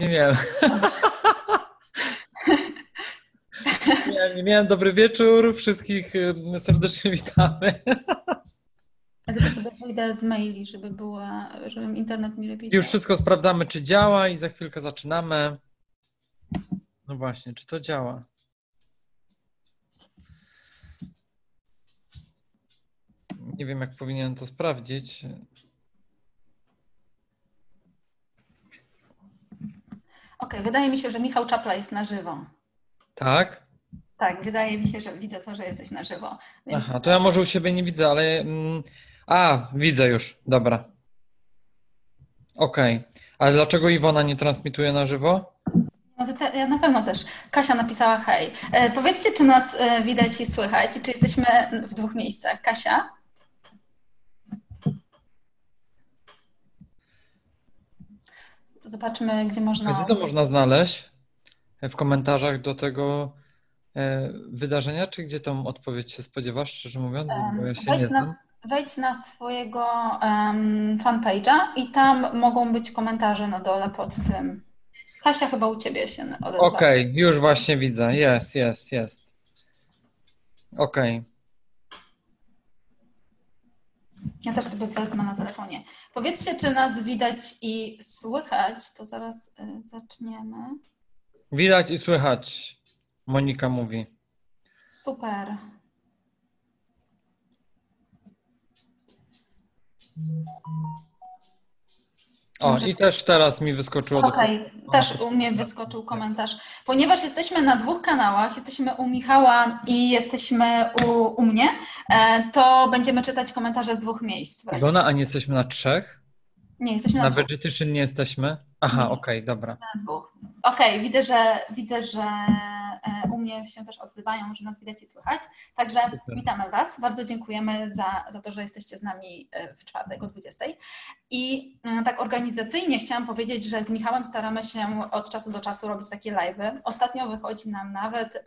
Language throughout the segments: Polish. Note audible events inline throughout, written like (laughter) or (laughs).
Nie miałem. (laughs) nie, miałem. Dobry wieczór. Wszystkich y, serdecznie witamy. Ja tylko sobie wyjdę z maili, żeby była, żeby internet mi lepiej. Już wszystko sprawdzamy, czy działa i za chwilkę zaczynamy. No właśnie, czy to działa? Nie wiem, jak powinienem to sprawdzić. Okej, wydaje mi się, że Michał Czapla jest na żywo. Tak? Tak, wydaje mi się, że widzę to, że jesteś na żywo. Więc... Aha, to ja może u siebie nie widzę, ale. Mm, a, widzę już. Dobra. Okej. Ale dlaczego Iwona nie transmituje na żywo? No to te, ja na pewno też. Kasia napisała hej. E, powiedzcie, czy nas e, widać i słychać, czy jesteśmy w dwóch miejscach. Kasia? Zobaczmy, gdzie można. Gdzie to można znaleźć? W komentarzach do tego e, wydarzenia, czy gdzie tą odpowiedź się spodziewasz, szczerze mówiąc? Bo ja się wejdź, nie znam. na, wejdź na swojego um, fanpage'a i tam mogą być komentarze na dole pod tym. Kasia chyba u ciebie się odezwała. Okej, już właśnie widzę. Jest, jest, jest. Okej. Ja też sobie wezmę na telefonie. Powiedzcie, czy nas widać i słychać, to zaraz y, zaczniemy. Widać i słychać. Monika mówi. Super. O, Może- i też teraz mi wyskoczyło do Okej, też u mnie wyskoczył komentarz. Ponieważ jesteśmy na dwóch kanałach, jesteśmy u Michała i jesteśmy u, u mnie, e, to będziemy czytać komentarze z dwóch miejsc. Iwona, a nie jesteśmy na trzech? Nie, jesteśmy na, Na dwóch. Nie jesteśmy? Aha, okej, dobra. Na dwóch. Okej, widzę, że widzę, że e, u mnie się też odzywają, że nas widać i słychać. Także witamy Was. Bardzo dziękujemy za, za to, że jesteście z nami e, w czwartek o 20. I e, tak organizacyjnie chciałam powiedzieć, że z Michałem staramy się od czasu do czasu robić takie live'y. Ostatnio wychodzi nam nawet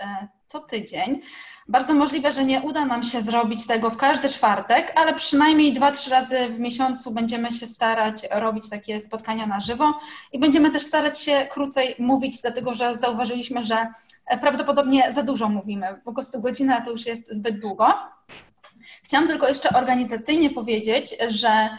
co tydzień. Bardzo możliwe, że nie uda nam się zrobić tego w każdy czwartek, ale przynajmniej dwa, trzy razy w miesiącu będziemy się starać robić takie spotkania na żywo i będziemy też starać się krócej mówić, dlatego że zauważyliśmy, że prawdopodobnie za dużo mówimy. Po prostu godzina to już jest zbyt długo. Chciałam tylko jeszcze organizacyjnie powiedzieć, że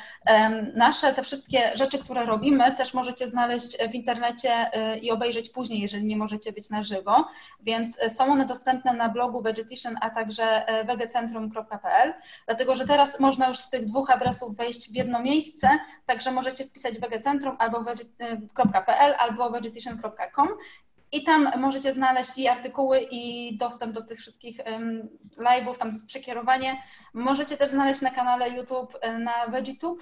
nasze te wszystkie rzeczy, które robimy, też możecie znaleźć w internecie y, i obejrzeć później, jeżeli nie możecie być na żywo, więc y, są one dostępne na blogu Vegetation, a także wegecentrum.pl, dlatego że teraz można już z tych dwóch adresów wejść w jedno miejsce, także możecie wpisać wegecentrum albo vege.pl albo vegetation.com i tam możecie znaleźć i artykuły, i dostęp do tych wszystkich um, live'ów, tam jest przekierowanie. Możecie też znaleźć na kanale YouTube e, na VeggieTube,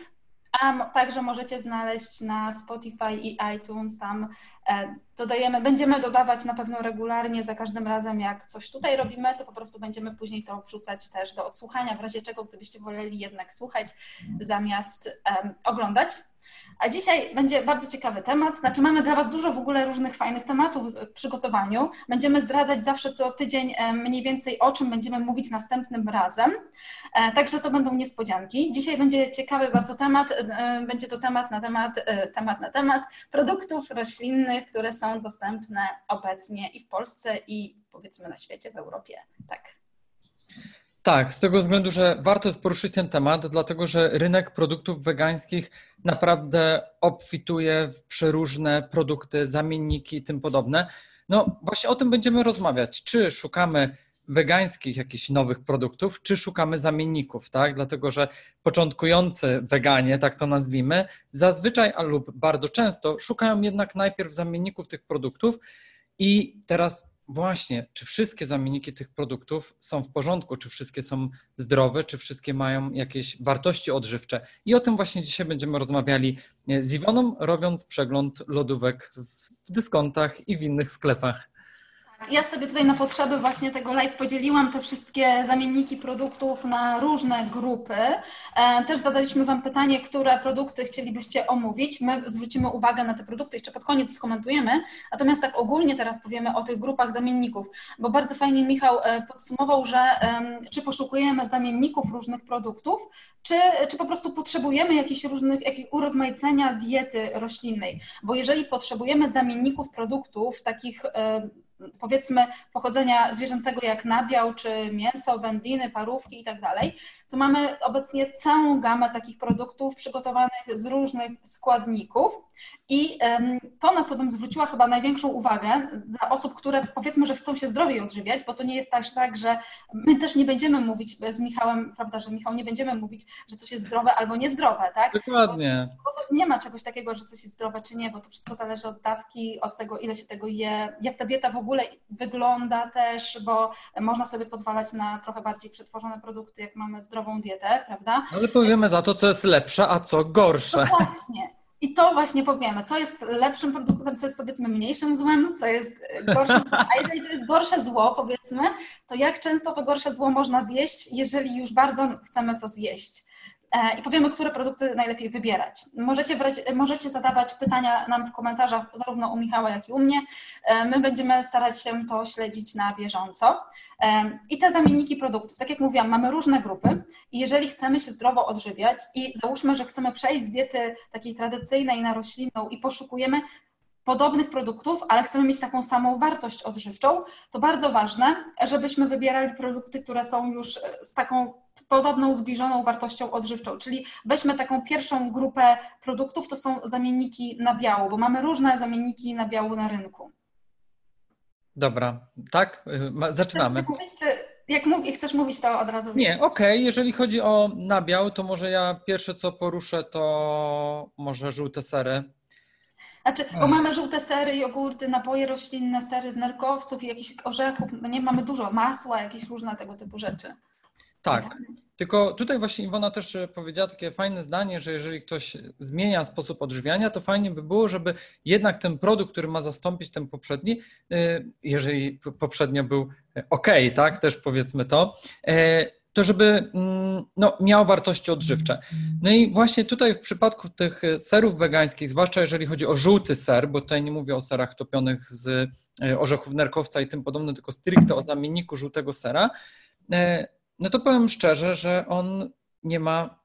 a także możecie znaleźć na Spotify i iTunes. Tam e, dodajemy, będziemy dodawać na pewno regularnie za każdym razem, jak coś tutaj robimy, to po prostu będziemy później to wrzucać też do odsłuchania, w razie czego, gdybyście woleli jednak słuchać zamiast em, oglądać. A dzisiaj będzie bardzo ciekawy temat. Znaczy, mamy dla Was dużo w ogóle różnych fajnych tematów w przygotowaniu. Będziemy zdradzać zawsze co tydzień e, mniej więcej o czym będziemy mówić następnym razem. E, Także to będą niespodzianki. Dzisiaj będzie ciekawy bardzo temat. e, Będzie to temat na temat, temat na temat produktów roślinnych, które są dostępne obecnie i w Polsce, i powiedzmy na świecie, w Europie. Tak. Tak, z tego względu, że warto jest poruszyć ten temat, dlatego że rynek produktów wegańskich naprawdę obfituje w przeróżne produkty, zamienniki i tym podobne. No właśnie o tym będziemy rozmawiać. Czy szukamy wegańskich jakichś nowych produktów, czy szukamy zamienników, tak? Dlatego, że początkujący weganie, tak to nazwijmy, zazwyczaj a lub bardzo często szukają jednak najpierw zamienników tych produktów i teraz właśnie, czy wszystkie zamienniki tych produktów są w porządku, czy wszystkie są zdrowe, czy wszystkie mają jakieś wartości odżywcze. I o tym właśnie dzisiaj będziemy rozmawiali z Iwoną, robiąc przegląd lodówek w dyskontach i w innych sklepach. Ja sobie tutaj na potrzeby właśnie tego live podzieliłam te wszystkie zamienniki produktów na różne grupy. E, też zadaliśmy Wam pytanie, które produkty chcielibyście omówić. My zwrócimy uwagę na te produkty, jeszcze pod koniec skomentujemy. Natomiast tak ogólnie teraz powiemy o tych grupach zamienników, bo bardzo fajnie Michał e, podsumował, że czy poszukujemy zamienników różnych produktów, czy, czy po prostu potrzebujemy jakichś różnych, jakich urozmaicenia diety roślinnej. Bo jeżeli potrzebujemy zamienników produktów, takich powiedzmy pochodzenia zwierzęcego jak nabiał, czy mięso, wędliny, parówki i tak to mamy obecnie całą gamę takich produktów przygotowanych z różnych składników. I to, na co bym zwróciła chyba największą uwagę dla osób, które powiedzmy, że chcą się zdrowiej odżywiać, bo to nie jest też tak, że my też nie będziemy mówić z Michałem, prawda, że Michał nie będziemy mówić, że coś jest zdrowe albo niezdrowe, tak? Dokładnie. Bo, bo nie ma czegoś takiego, że coś jest zdrowe czy nie, bo to wszystko zależy od dawki, od tego, ile się tego je, jak ta dieta w ogóle wygląda też, bo można sobie pozwalać na trochę bardziej przetworzone produkty, jak mamy zdrową dietę, prawda? Ale powiemy za to, co jest lepsze, a co gorsze. No właśnie. I to właśnie powiemy, co jest lepszym produktem, co jest powiedzmy mniejszym złem, co jest gorszym. A jeżeli to jest gorsze zło, powiedzmy, to jak często to gorsze zło można zjeść, jeżeli już bardzo chcemy to zjeść? E, i powiemy, które produkty najlepiej wybierać. Możecie, możecie zadawać pytania nam w komentarzach, zarówno u Michała, jak i u mnie. E, my będziemy starać się to śledzić na bieżąco. E, I te zamienniki produktów, tak jak mówiłam, mamy różne grupy i jeżeli chcemy się zdrowo odżywiać i załóżmy, że chcemy przejść z diety takiej tradycyjnej na roślinną i poszukujemy podobnych produktów, ale chcemy mieć taką samą wartość odżywczą, to bardzo ważne, żebyśmy wybierali produkty, które są już z taką podobną, zbliżoną wartością odżywczą. Czyli weźmy taką pierwszą grupę produktów, to są zamienniki nabiału, bo mamy różne zamienniki nabiału na rynku. Dobra, tak? Y, zaczynamy. Jak mówię, chcesz mówić, to od razu. Nie, okej. Okay. Jeżeli chodzi o nabiał, to może ja pierwsze co poruszę, to może żółte sery. Znaczy, bo mamy żółte sery, jogurty, napoje roślinne, sery z nerkowców i jakichś orzechów, no nie, mamy dużo masła, jakieś różne tego typu rzeczy. Tak. Tylko tutaj właśnie Iwona też e, powiedziała takie fajne zdanie, że jeżeli ktoś zmienia sposób odżywiania, to fajnie by było, żeby jednak ten produkt, który ma zastąpić ten poprzedni, e, jeżeli poprzednio był e, ok, tak, też powiedzmy to, to żeby mm, no, miał wartości odżywcze. No i właśnie tutaj w przypadku tych serów wegańskich, zwłaszcza jeżeli chodzi o żółty ser, bo tutaj nie mówię o serach topionych z orzechów nerkowca i tym podobne, tylko stricte o zamienniku żółtego sera, no to powiem szczerze, że on nie ma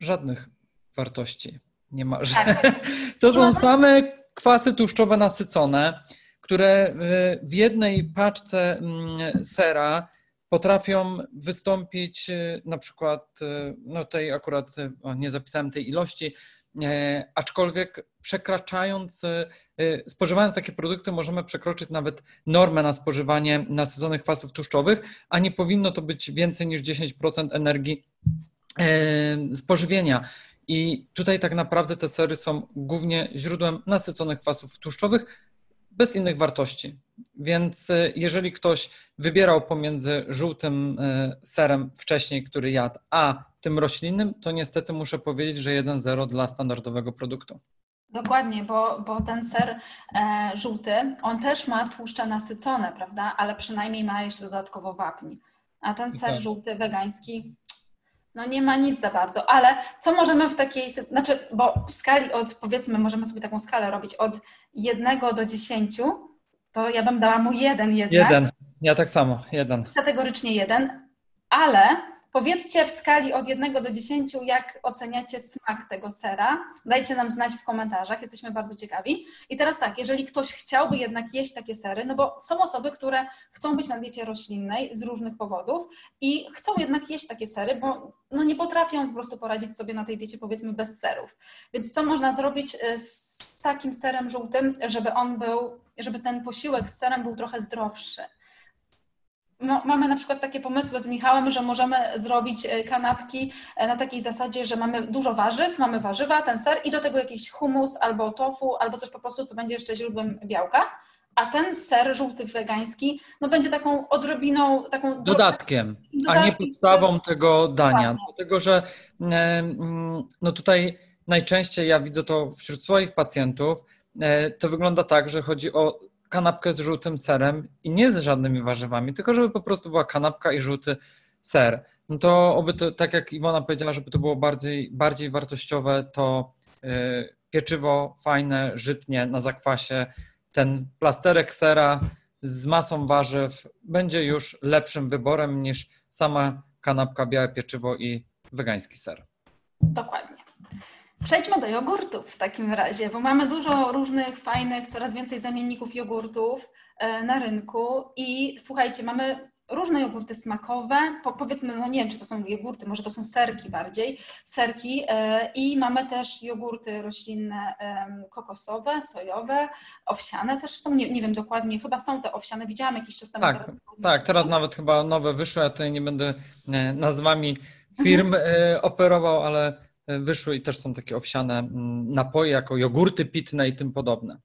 żadnych wartości. Nie ma. Tak. (laughs) To są same kwasy tłuszczowe nasycone, które w jednej paczce mm, sera potrafią wystąpić y, na przykład, y, no tej akurat nie zapisałem tej ilości, aczkolwiek przekraczając, spożywając takie produkty, możemy przekroczyć nawet normę na spożywanie nasyconych kwasów tłuszczowych, a nie powinno to być więcej niż 10% energii spożywienia. I tutaj tak naprawdę te sery są głównie źródłem nasyconych kwasów tłuszczowych bez innych wartości. Więc jeżeli ktoś wybierał pomiędzy żółtym serem wcześniej, który jadł, a tym roślinnym, to niestety muszę powiedzieć, że 1-0 dla standardowego produktu. Dokładnie, bo, bo ten ser e, żółty, on też ma tłuszcze nasycone, prawda? Ale przynajmniej ma jeszcze dodatkowo wapń. A ten ser tak. żółty, wegański, no nie ma nic za bardzo. Ale co możemy w takiej, znaczy, bo w skali od, powiedzmy, możemy sobie taką skalę robić od 1 do 10, to ja bym dała mu jeden jednak. Jeden, ja tak samo, jeden. Kategorycznie jeden, ale Powiedzcie w skali od 1 do 10, jak oceniacie smak tego sera. Dajcie nam znać w komentarzach, jesteśmy bardzo ciekawi. I teraz tak, jeżeli ktoś chciałby jednak jeść takie sery, no bo są osoby, które chcą być na diecie roślinnej z różnych powodów i chcą jednak jeść takie sery, bo no nie potrafią po prostu poradzić sobie na tej diecie powiedzmy bez serów. Więc co można zrobić y, z takim serem żółtym, żeby on był, żeby ten posiłek z serem był trochę zdrowszy? Mamy na przykład takie pomysły z Michałem, że możemy zrobić e, kanapki e, na takiej zasadzie, że mamy dużo warzyw, mamy warzywa, ten ser i do tego jakiś humus albo tofu, albo coś po prostu, co będzie jeszcze źródłem białka. A ten ser żółty wegański, no będzie taką odrobiną, taką... Dodatkiem, dodatkiem a nie podstawą tego dania. Dlatego, że no tutaj najczęściej ja widzę to wśród swoich pacjentów, e, to wygląda tak, że chodzi o kanapkę z żółtym serem i nie z żadnymi warzywami, tylko żeby po prostu była kanapka i żółty ser. No to oby to, tak jak Iwona powiedziała, żeby to było bardziej, bardziej wartościowe, to yy, pieczywo fajne, żytnie, na zakwasie, ten plasterek sera z masą warzyw będzie już lepszym wyborem niż sama kanapka, białe pieczywo i wegański ser. Dokładnie. Przejdźmy do jogurtów w takim razie, bo mamy dużo różnych fajnych, coraz więcej zamienników jogurtów e, na rynku. I słuchajcie, mamy różne jogurty smakowe, po, powiedzmy, no nie wiem, czy to są jogurty, może to są serki bardziej, serki e, i mamy też jogurty roślinne kokosowe, sojowe, owsiane też są, nie, nie wiem dokładnie, chyba są te owsiane, widziałam jakiś czas temu. Tak, tak, teraz nawet chyba nowe wyszły, ja tutaj nie będę e, nazwami firm mhm. operował, ale wyszły i też są takie owsiane mm, napoje jako jogurty pitne i tym podobne.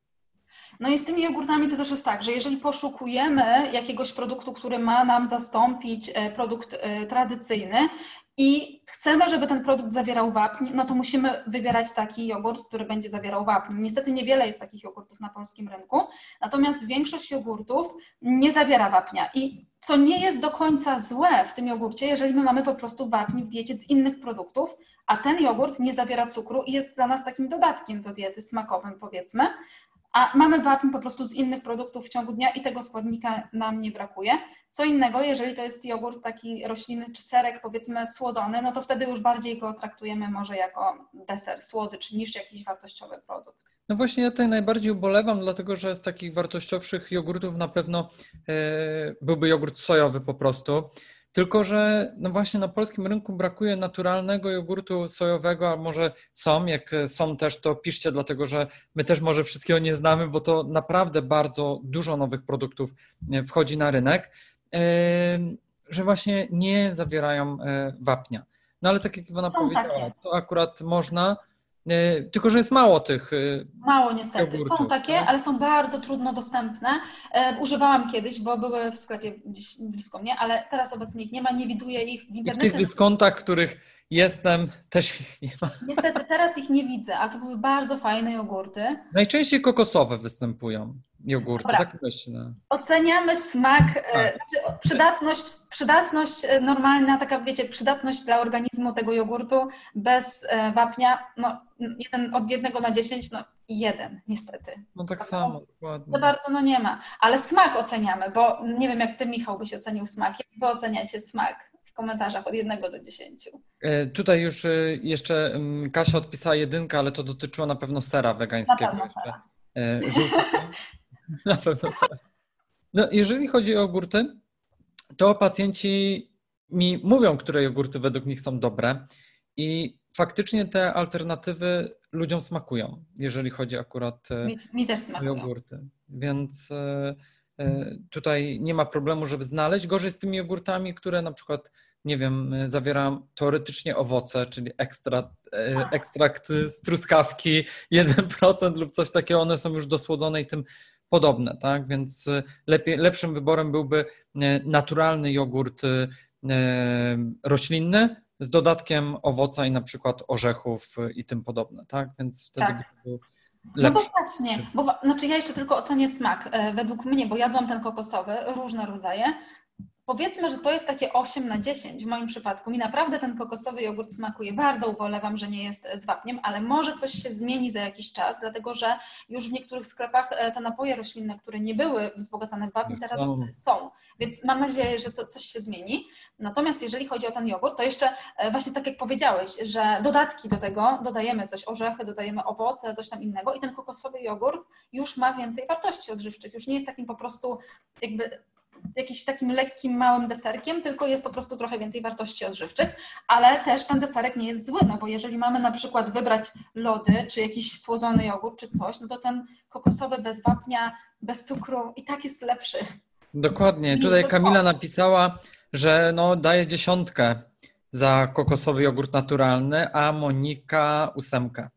No i z tymi jogurtami to też jest tak, że jeżeli poszukujemy jakiegoś produktu, który ma nam zastąpić e, produkt e, tradycyjny i chcemy, żeby ten produkt zawierał wapń, no to musimy wybierać taki jogurt, który będzie zawierał wapń. Niestety niewiele jest takich jogurtów na polskim rynku, natomiast większość jogurtów nie zawiera wapnia i co nie jest do końca złe w tym jogurcie, jeżeli my mamy po prostu wapń w diecie z innych produktów, a ten jogurt nie zawiera cukru i jest dla nas takim dodatkiem do diety smakowym, powiedzmy, a mamy wapń po prostu z innych produktów w ciągu dnia i tego składnika nam nie brakuje. Co innego, jeżeli to jest jogurt taki roślinny czy serek powiedzmy słodzony, no to wtedy już bardziej go traktujemy może jako deser, słodycz niż jakiś wartościowy produkt. No właśnie ja tutaj najbardziej ubolewam, dlatego że z takich wartościowszych jogurtów na pewno e, byłby jogurt sojowy po prostu. Tylko, że no właśnie na polskim rynku brakuje naturalnego jogurtu sojowego, a może są, jak są też, to piszcie, dlatego że my też może wszystkiego nie znamy, bo to naprawdę bardzo dużo nowych produktów e, wchodzi na rynek, e, że właśnie nie zawierają wapnia. No ale tak jak Iwona są powiedziała, takie. to akurat można, tylko, że jest mało tych. E, mało niestety. Jogurtów, są takie, tak? ale są bardzo trudno dostępne. E, używałam kiedyś, bo były w sklepie gdzieś blisko mnie, ale teraz obecnie ich nie ma, nie widuję ich w internecie. I w tych dyskontach, których jestem, też ich nie ma. Niestety teraz ich nie widzę, a to były bardzo fajne jogurty. Najczęściej kokosowe występują jogurty, Dobra. tak myślę. Oceniamy smak, tak. znaczy przydatność, przydatność normalna, taka wiecie, przydatność dla organizmu tego jogurtu bez wapnia, no jeden, od jednego na dziesięć, no jeden niestety. No tak to, samo, dokładnie. To bardzo no nie ma, ale smak oceniamy, bo nie wiem jak ty Michał byś ocenił smak, jak wy oceniacie smak? w komentarzach od jednego do dziesięciu. E, tutaj już e, jeszcze mm, Kasia odpisała jedynkę, ale to dotyczyło na pewno sera wegańskiego. Na pewno sera. E, (laughs) (laughs) na pewno sera. No, jeżeli chodzi o jogurty, to pacjenci mi mówią, które jogurty według nich są dobre i faktycznie te alternatywy ludziom smakują, jeżeli chodzi akurat e, mi, mi też smakują. o jogurty. Więc e, e, tutaj nie ma problemu, żeby znaleźć. Gorzej z tymi jogurtami, które na przykład, nie wiem, zawierają teoretycznie owoce, czyli ekstra, ekstrakt z truskawki 1% lub coś takiego, one są już dosłodzone i tym podobne, tak? Więc lepiej, lepszym wyborem byłby naturalny jogurt roślinny, z dodatkiem owoca i na przykład orzechów i tym podobne, tak? Więc wtedy tak. by był lepszy. No bo właśnie, bo znaczy ja jeszcze tylko ocenię smak. E, według mnie, bo jadłam ten kokosowy, różne rodzaje, Powiedzmy, że to jest takie 8 na 10 w moim przypadku. Mi naprawdę ten kokosowy jogurt smakuje. Bardzo ubolewam, że nie jest z wapniem, ale może coś się zmieni za jakiś czas, dlatego że już w niektórych sklepach e, te napoje roślinne, które nie były wzbogacane w wapń, teraz są. Więc mam nadzieję, że to coś się zmieni. Natomiast jeżeli chodzi o ten jogurt, to jeszcze e, właśnie tak jak powiedziałeś, że dodatki do tego dodajemy coś, orzechy, dodajemy owoce, coś tam innego i ten kokosowy jogurt już ma więcej wartości odżywczych. Już nie jest takim po prostu jakby jakimś takim lekkim, małym deserkiem, tylko jest po prostu trochę więcej wartości odżywczych, ale też ten deserek nie jest zły, no bo jeżeli mamy na przykład wybrać lody, czy jakiś słodzony jogurt, czy coś, no to ten kokosowy bez wapnia, bez cukru i tak jest lepszy. Dokładnie. Tutaj Kamila napisała, że no daje dziesiątkę za kokosowy jogurt naturalny, a Monika ósemkę.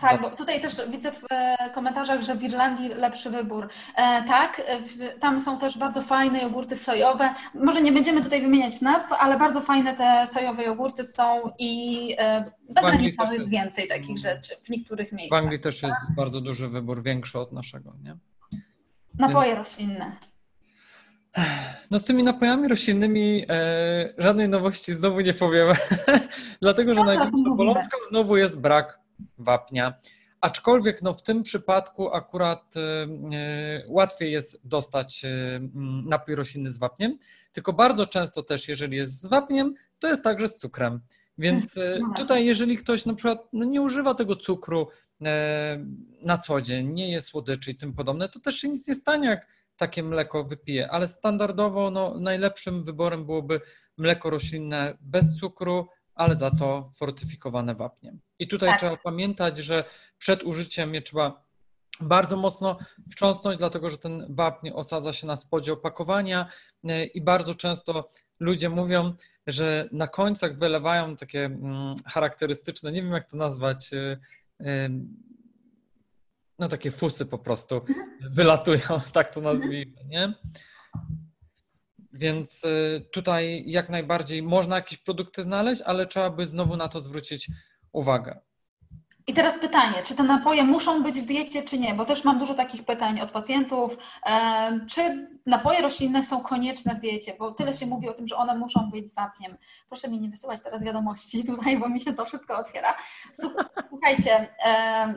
Tak, bo tutaj też widzę w e, komentarzach, że w Irlandii lepszy wybór. E, tak, w, tam są też bardzo fajne jogurty sojowe. Może nie będziemy tutaj wymieniać nazw, ale bardzo fajne te sojowe jogurty są i e, za granicą jest, jest więcej takich rzeczy w niektórych miejscach. W Anglii też jest tak? bardzo duży wybór, większy od naszego, nie? Napoje roślinne. No z tymi napojami roślinnymi e, żadnej nowości znowu nie powiem, (laughs) dlatego że no, największą bolączką znowu jest brak wapnia. Aczkolwiek no, w tym przypadku akurat e, e łatwiej jest dostać e, napój roślinny z wapniem, tylko bardzo często też, jeżeli jest z wapniem, to jest także z cukrem. Więc (laughs) no tutaj, jeżeli ktoś na przykład no, nie używa tego cukru na co dzień, nie je słodyczy i tym podobne, to też się nic nie stanie, jak takie mleko wypije. Ale standardowo no, najlepszym wyborem byłoby mleko roślinne bez cukru, ale za to fortyfikowane wapniem. I tutaj tak. trzeba pamiętać, że przed użyciem je trzeba bardzo mocno wstrząsnąć, dlatego że ten wapń osadza się na spodzie opakowania e, i bardzo często ludzie mówią, że na końcach wylewają takie mm, charakterystyczne, nie wiem jak to nazwać, e, no takie fusy po prostu mhm. wylatują, (laughs) tak to nazwijmy, nie? Więc e, tutaj jak najbardziej można jakieś produkty znaleźć, ale trzeba by znowu na to zwrócić uwagę. I teraz pytanie, czy te napoje muszą być w diecie, czy nie? Bo też mam dużo takich pytań od pacjentów. E, czy napoje roślinne są konieczne w diecie? Bo tyle się mówi o tym, że one muszą być z wapniem. Proszę mi nie wysyłać teraz wiadomości tutaj, bo mi się to wszystko otwiera. Słuchajcie, e,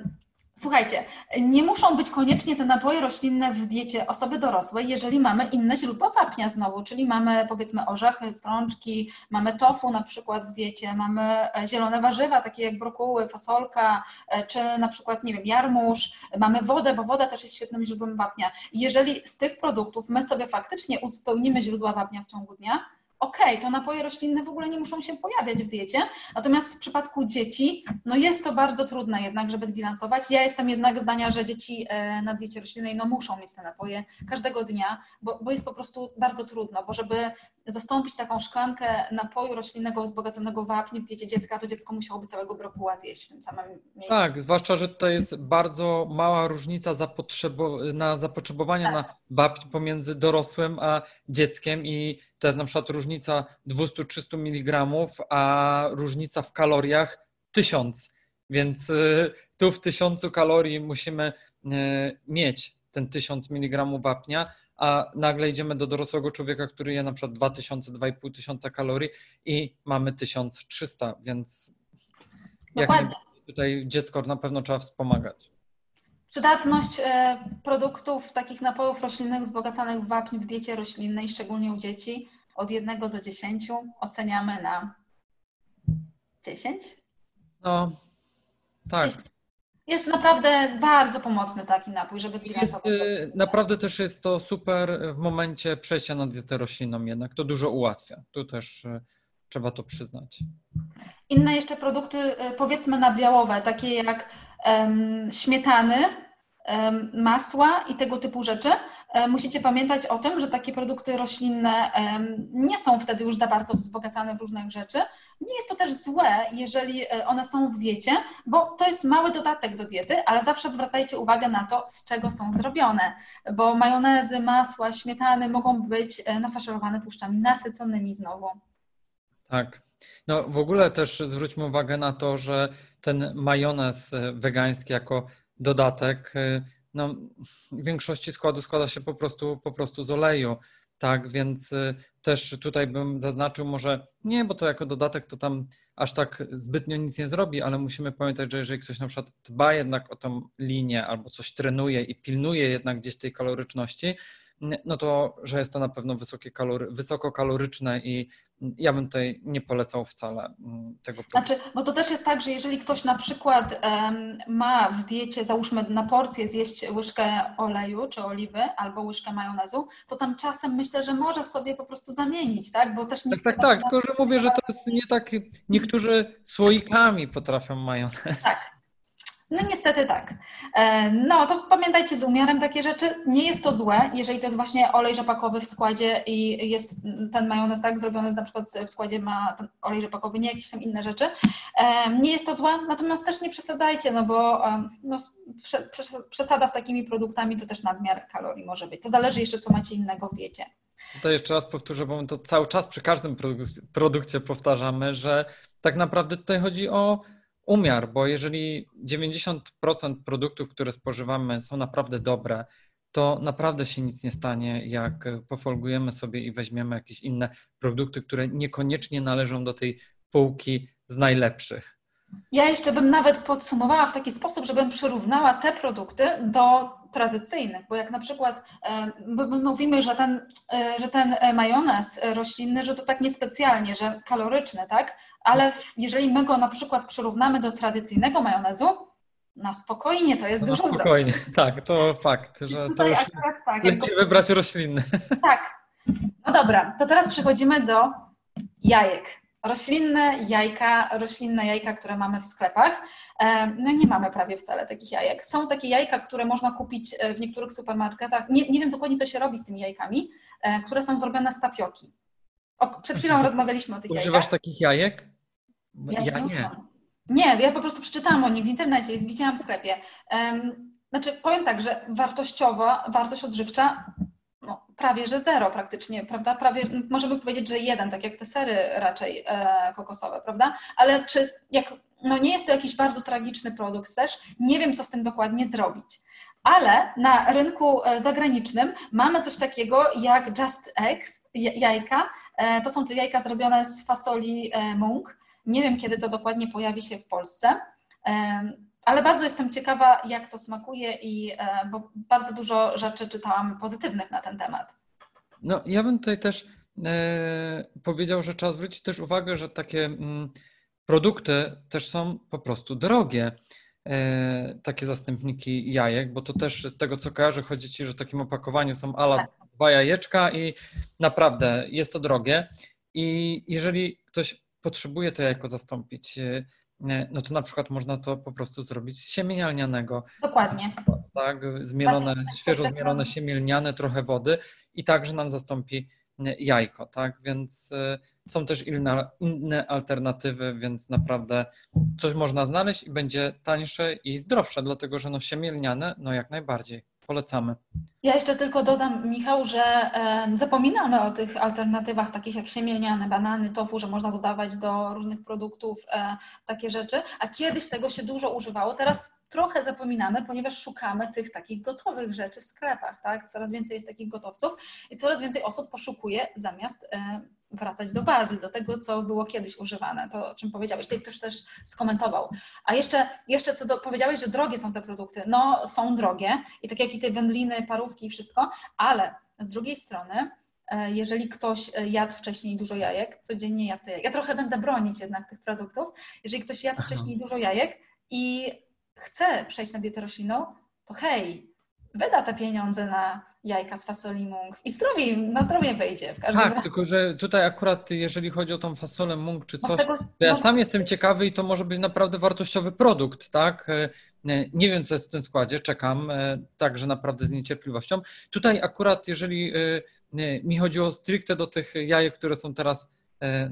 Słuchajcie, nie muszą być koniecznie te napoje roślinne w diecie osoby dorosłej, jeżeli mamy inne źródła wapnia znowu, czyli mamy powiedzmy orzechy, strączki, mamy tofu na przykład w diecie, mamy e, zielone warzywa, takie jak brokuły, fasolka, e, czy na przykład, nie wiem, jarmuż, mamy wodę, bo woda też jest świetnym źródłem wapnia. jeżeli z tych produktów my sobie faktycznie uzupełnimy źródła wapnia w ciągu dnia, okej, to napoje roślinne w ogóle nie muszą się pojawiać w diecie, natomiast w przypadku dzieci, no jest to bardzo trudne jednak, żeby zbilansować. Ja jestem jednak zdania, że dzieci e, na diecie roślinnej no muszą mieć te napoje każdego dnia, bo, bo jest po prostu bardzo trudno, bo żeby zastąpić taką szklankę napoju roślinnego wzbogaconego wapni w diecie dziecka, to dziecko musiałoby całego brokuła zjeść w tym samym miejscu. Tak, zwłaszcza, że to jest bardzo mała różnica na zapotrzebowania tak. na wapń pomiędzy dorosłym a dzieckiem i to jest na przykład różnica 200-300 mg, a różnica w kaloriach 1000. Więc y, tu w 1000 kalorii musimy y, mieć ten 1000 mg wapnia, a nagle idziemy do dorosłego człowieka, który je na przykład 2000-2500 kalorii i mamy 1300, więc jak tutaj dziecko na pewno trzeba wspomagać. Przydatność e, produktów takich napojów roślinnych wzbogacanych w wapń w diecie roślinnej, szczególnie u dzieci, od 1 do 10 oceniamy na 10? No, tak. Jest naprawdę bardzo pomocny taki napój, żeby zbilansować. Jest, y, naprawdę też jest to super w momencie przejścia na dietę roślinną jednak. To dużo ułatwia. Tu też y, trzeba to przyznać. Inne jeszcze produkty, y, powiedzmy nabiałowe, takie jak um, śmietany, um, masła i tego typu rzeczy, musicie pamiętać o tym, że takie produkty roślinne nie są wtedy już za bardzo wzbogacane w różnych rzeczy. Nie jest to też złe, jeżeli e, one są w diecie, bo to jest mały dodatek do diety, ale zawsze zwracajcie uwagę na to, z czego są zrobione, bo majonezy, masła, śmietany mogą być e, nafaszerowane tłuszczami nasyconymi znowu. Tak. No w ogóle też zwróćmy uwagę na to, że ten majonez wegański jako dodatek no, większości składu składa się po prostu, po prostu z oleju. Tak, więc y, też tutaj bym zaznaczył może nie, bo to jako dodatek to tam aż tak zbytnio nic nie zrobi, ale musimy pamiętać, że jeżeli ktoś na przykład dba jednak o tą linię albo coś trenuje i pilnuje jednak gdzieś tej kaloryczności, no to, że jest to na pewno wysokie kalory, wysokokaloryczne i ja bym tutaj nie polecał wcale mm, tego produktu. Znaczy, bo to też jest tak, że jeżeli ktoś na przykład um, ma w diecie, załóżmy na porcję zjeść łyżkę oleju czy oliwy albo łyżkę majonezu, to tam czasem myślę, że może sobie po prostu zamienić, tak? Bo też tak, tak, tak, tylko że mówię, że to jest nie tak, niektórzy słoikami potrafią majonez. Tak, no niestety tak. E, no to pamiętajcie z umiarem takie rzeczy. Nie jest to złe, jeżeli to jest właśnie olej rzepakowy w składzie i jest ten majonez tak zrobiony, na przykład w składzie ma ten olej rzepakowy, nie jakieś tam inne rzeczy. E, nie jest to złe, natomiast też nie przesadzajcie, no bo no, przesada z takimi produktami to też nadmiar kalorii może być. To zależy jeszcze, co macie innego w diecie. To jeszcze raz powtórzę, bo my to cały czas przy każdym produkcie powtarzamy, że tak naprawdę tutaj chodzi o umiar, bo jeżeli 90% produktów, które spożywamy są naprawdę dobre, to naprawdę się nic nie stanie, jak pofolgujemy sobie i weźmiemy jakieś inne produkty, które niekoniecznie należą do tej półki z najlepszych. Ja jeszcze bym nawet podsumowała w taki sposób, żebym przyrównała te produkty do tradycyjnych, bo jak na przykład my mówimy, że ten, e, że ten majonez roślinny, że to tak niespecjalnie, że kaloryczny, tak? Ale jeżeli my go na przykład przyrównamy do tradycyjnego majonezu, na spokojnie to jest no, dużo spokojnie, zdrowsze. (laughs) tak, to fakt, że to już tak, lepiej wybrać roślinny. (laughs) Tak. No dobra, to teraz przechodzimy do jajek roślinne jajka, roślinne jajka, które mamy w sklepach. E, no nie mamy prawie wcale takich jajek. Są takie jajka, które można kupić e, w niektórych supermarketach. Nie, nie wiem dokładnie, co się robi z tymi jajkami, e, które są zrobione z tapioki. O, przed chwilą rozmawialiśmy o tych Używasz jajkach. takich jajek? Ja, ja nie. Nie, ja po prostu przeczytałam o nich w internecie i widziałam w sklepie. Znaczy, powiem tak, że wartościowa, wartość odżywcza prawie że zero praktycznie, prawda? Prawie, możemy powiedzieć, że jeden, tak jak te sery raczej e, kokosowe, prawda? Ale czy jak, no nie jest to jakiś bardzo tragiczny produkt też, nie wiem, co z tym dokładnie zrobić. Ale na rynku e, zagranicznym mamy coś takiego jak Just Eggs, jajka. E, to są te jajka zrobione z fasoli e, mung. Nie wiem, kiedy to dokładnie pojawi się w Polsce. Ale bardzo jestem ciekawa, jak to smakuje, i e, bo bardzo dużo rzeczy czytałam pozytywnych na ten temat. No, ja bym tutaj też e, powiedział, że trzeba zwrócić też uwagę, że takie mm, produkty też są po prostu drogie. E, takie zastępniki jajek, bo to też z tego co kojarzę, chodzi ci, że w takim opakowaniu są ala tak. dwa jajeczka i naprawdę jest to drogie. I jeżeli ktoś potrzebuje to jajko zastąpić, no to na przykład można to po prostu zrobić z siemienia lnianego. Dokładnie. Tak, zmielone, świeżo zmielone siemię lniane, trochę wody i także nam zastąpi jajko, tak? Więc y, są też inne, inne alternatywy, więc naprawdę coś można znaleźć i będzie tańsze i zdrowsze, dlatego że no siemię lniane, no jak najbardziej. Polecamy. Ja jeszcze tylko dodam, Michał, że zapominamy o tych alternatywach takich jak siemielniane, banany, tofu, że można dodawać do różnych produktów e, takie rzeczy, a kiedyś tego się dużo używało. Teraz trochę zapominamy, ponieważ szukamy tych takich gotowych rzeczy w sklepach, tak? Coraz więcej jest takich gotowców i coraz więcej osób poszukuje zamiast e, wracać do bazy, do tego, co było kiedyś używane, to o czym powiedziałeś, tutaj ktoś też skomentował. A jeszcze, jeszcze co do, powiedziałeś, że drogie są te produkty. No, są drogie i tak jak i te wędliny, parówki i wszystko, ale z drugiej strony, e, jeżeli ktoś e, jadł wcześniej dużo jajek, codziennie jadł ja trochę będę bronić jednak tych produktów, jeżeli ktoś jadł wcześniej dużo jajek i chce przejść na dietę roślinną, to hej, wyda te pieniądze na jajka z fasoli mung i zdrowie, na zdrowie wejdzie. W każdym tak, razie. tylko że tutaj akurat jeżeli chodzi o tą fasolę mung czy coś, tego, to ja sam jestem ciekawy i to może być naprawdę wartościowy produkt, tak? E, nie wiem, co jest w tym składzie, czekam e, także naprawdę z niecierpliwością. Tutaj akurat, jeżeli e, mi chodziło stricte do tych jajek, które są teraz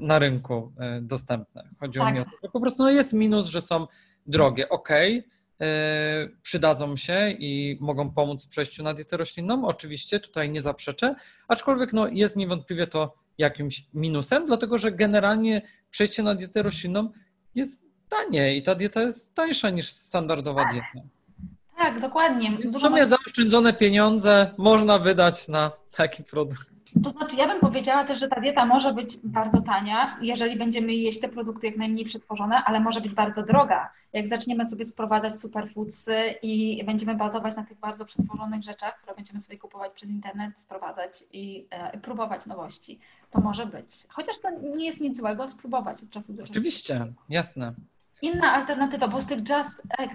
na rynku dostępne. Chodzi tak. o że po prostu no jest minus, że są drogie, ok, E, przydadzą się i mogą pomóc w przejściu na dietę roślinną. Oczywiście tutaj nie zaprzeczę, aczkolwiek no, jest niewątpliwie to jakimś minusem, dlatego że generalnie przejście na dietę roślinną jest tanie i ta dieta jest tańsza niż standardowa tak. dieta. Tak, dokładnie. W sumie zaoszczędzone pieniądze można wydać na taki produkt. To znaczy, ja bym powiedziała też, że ta dieta może być bardzo tania, jeżeli będziemy jeść te produkty jak najmniej przetworzone, ale może być bardzo droga. Jak zaczniemy sobie sprowadzać superfoodsy i będziemy bazować na tych bardzo przetworzonych rzeczach, które będziemy sobie kupować przez internet, sprowadzać i e, próbować nowości, to może być. Chociaż to nie jest nic złego spróbować od czasu do czasu. Oczywiście, jasne. Inna alternatywa, bo z tych Just Egg,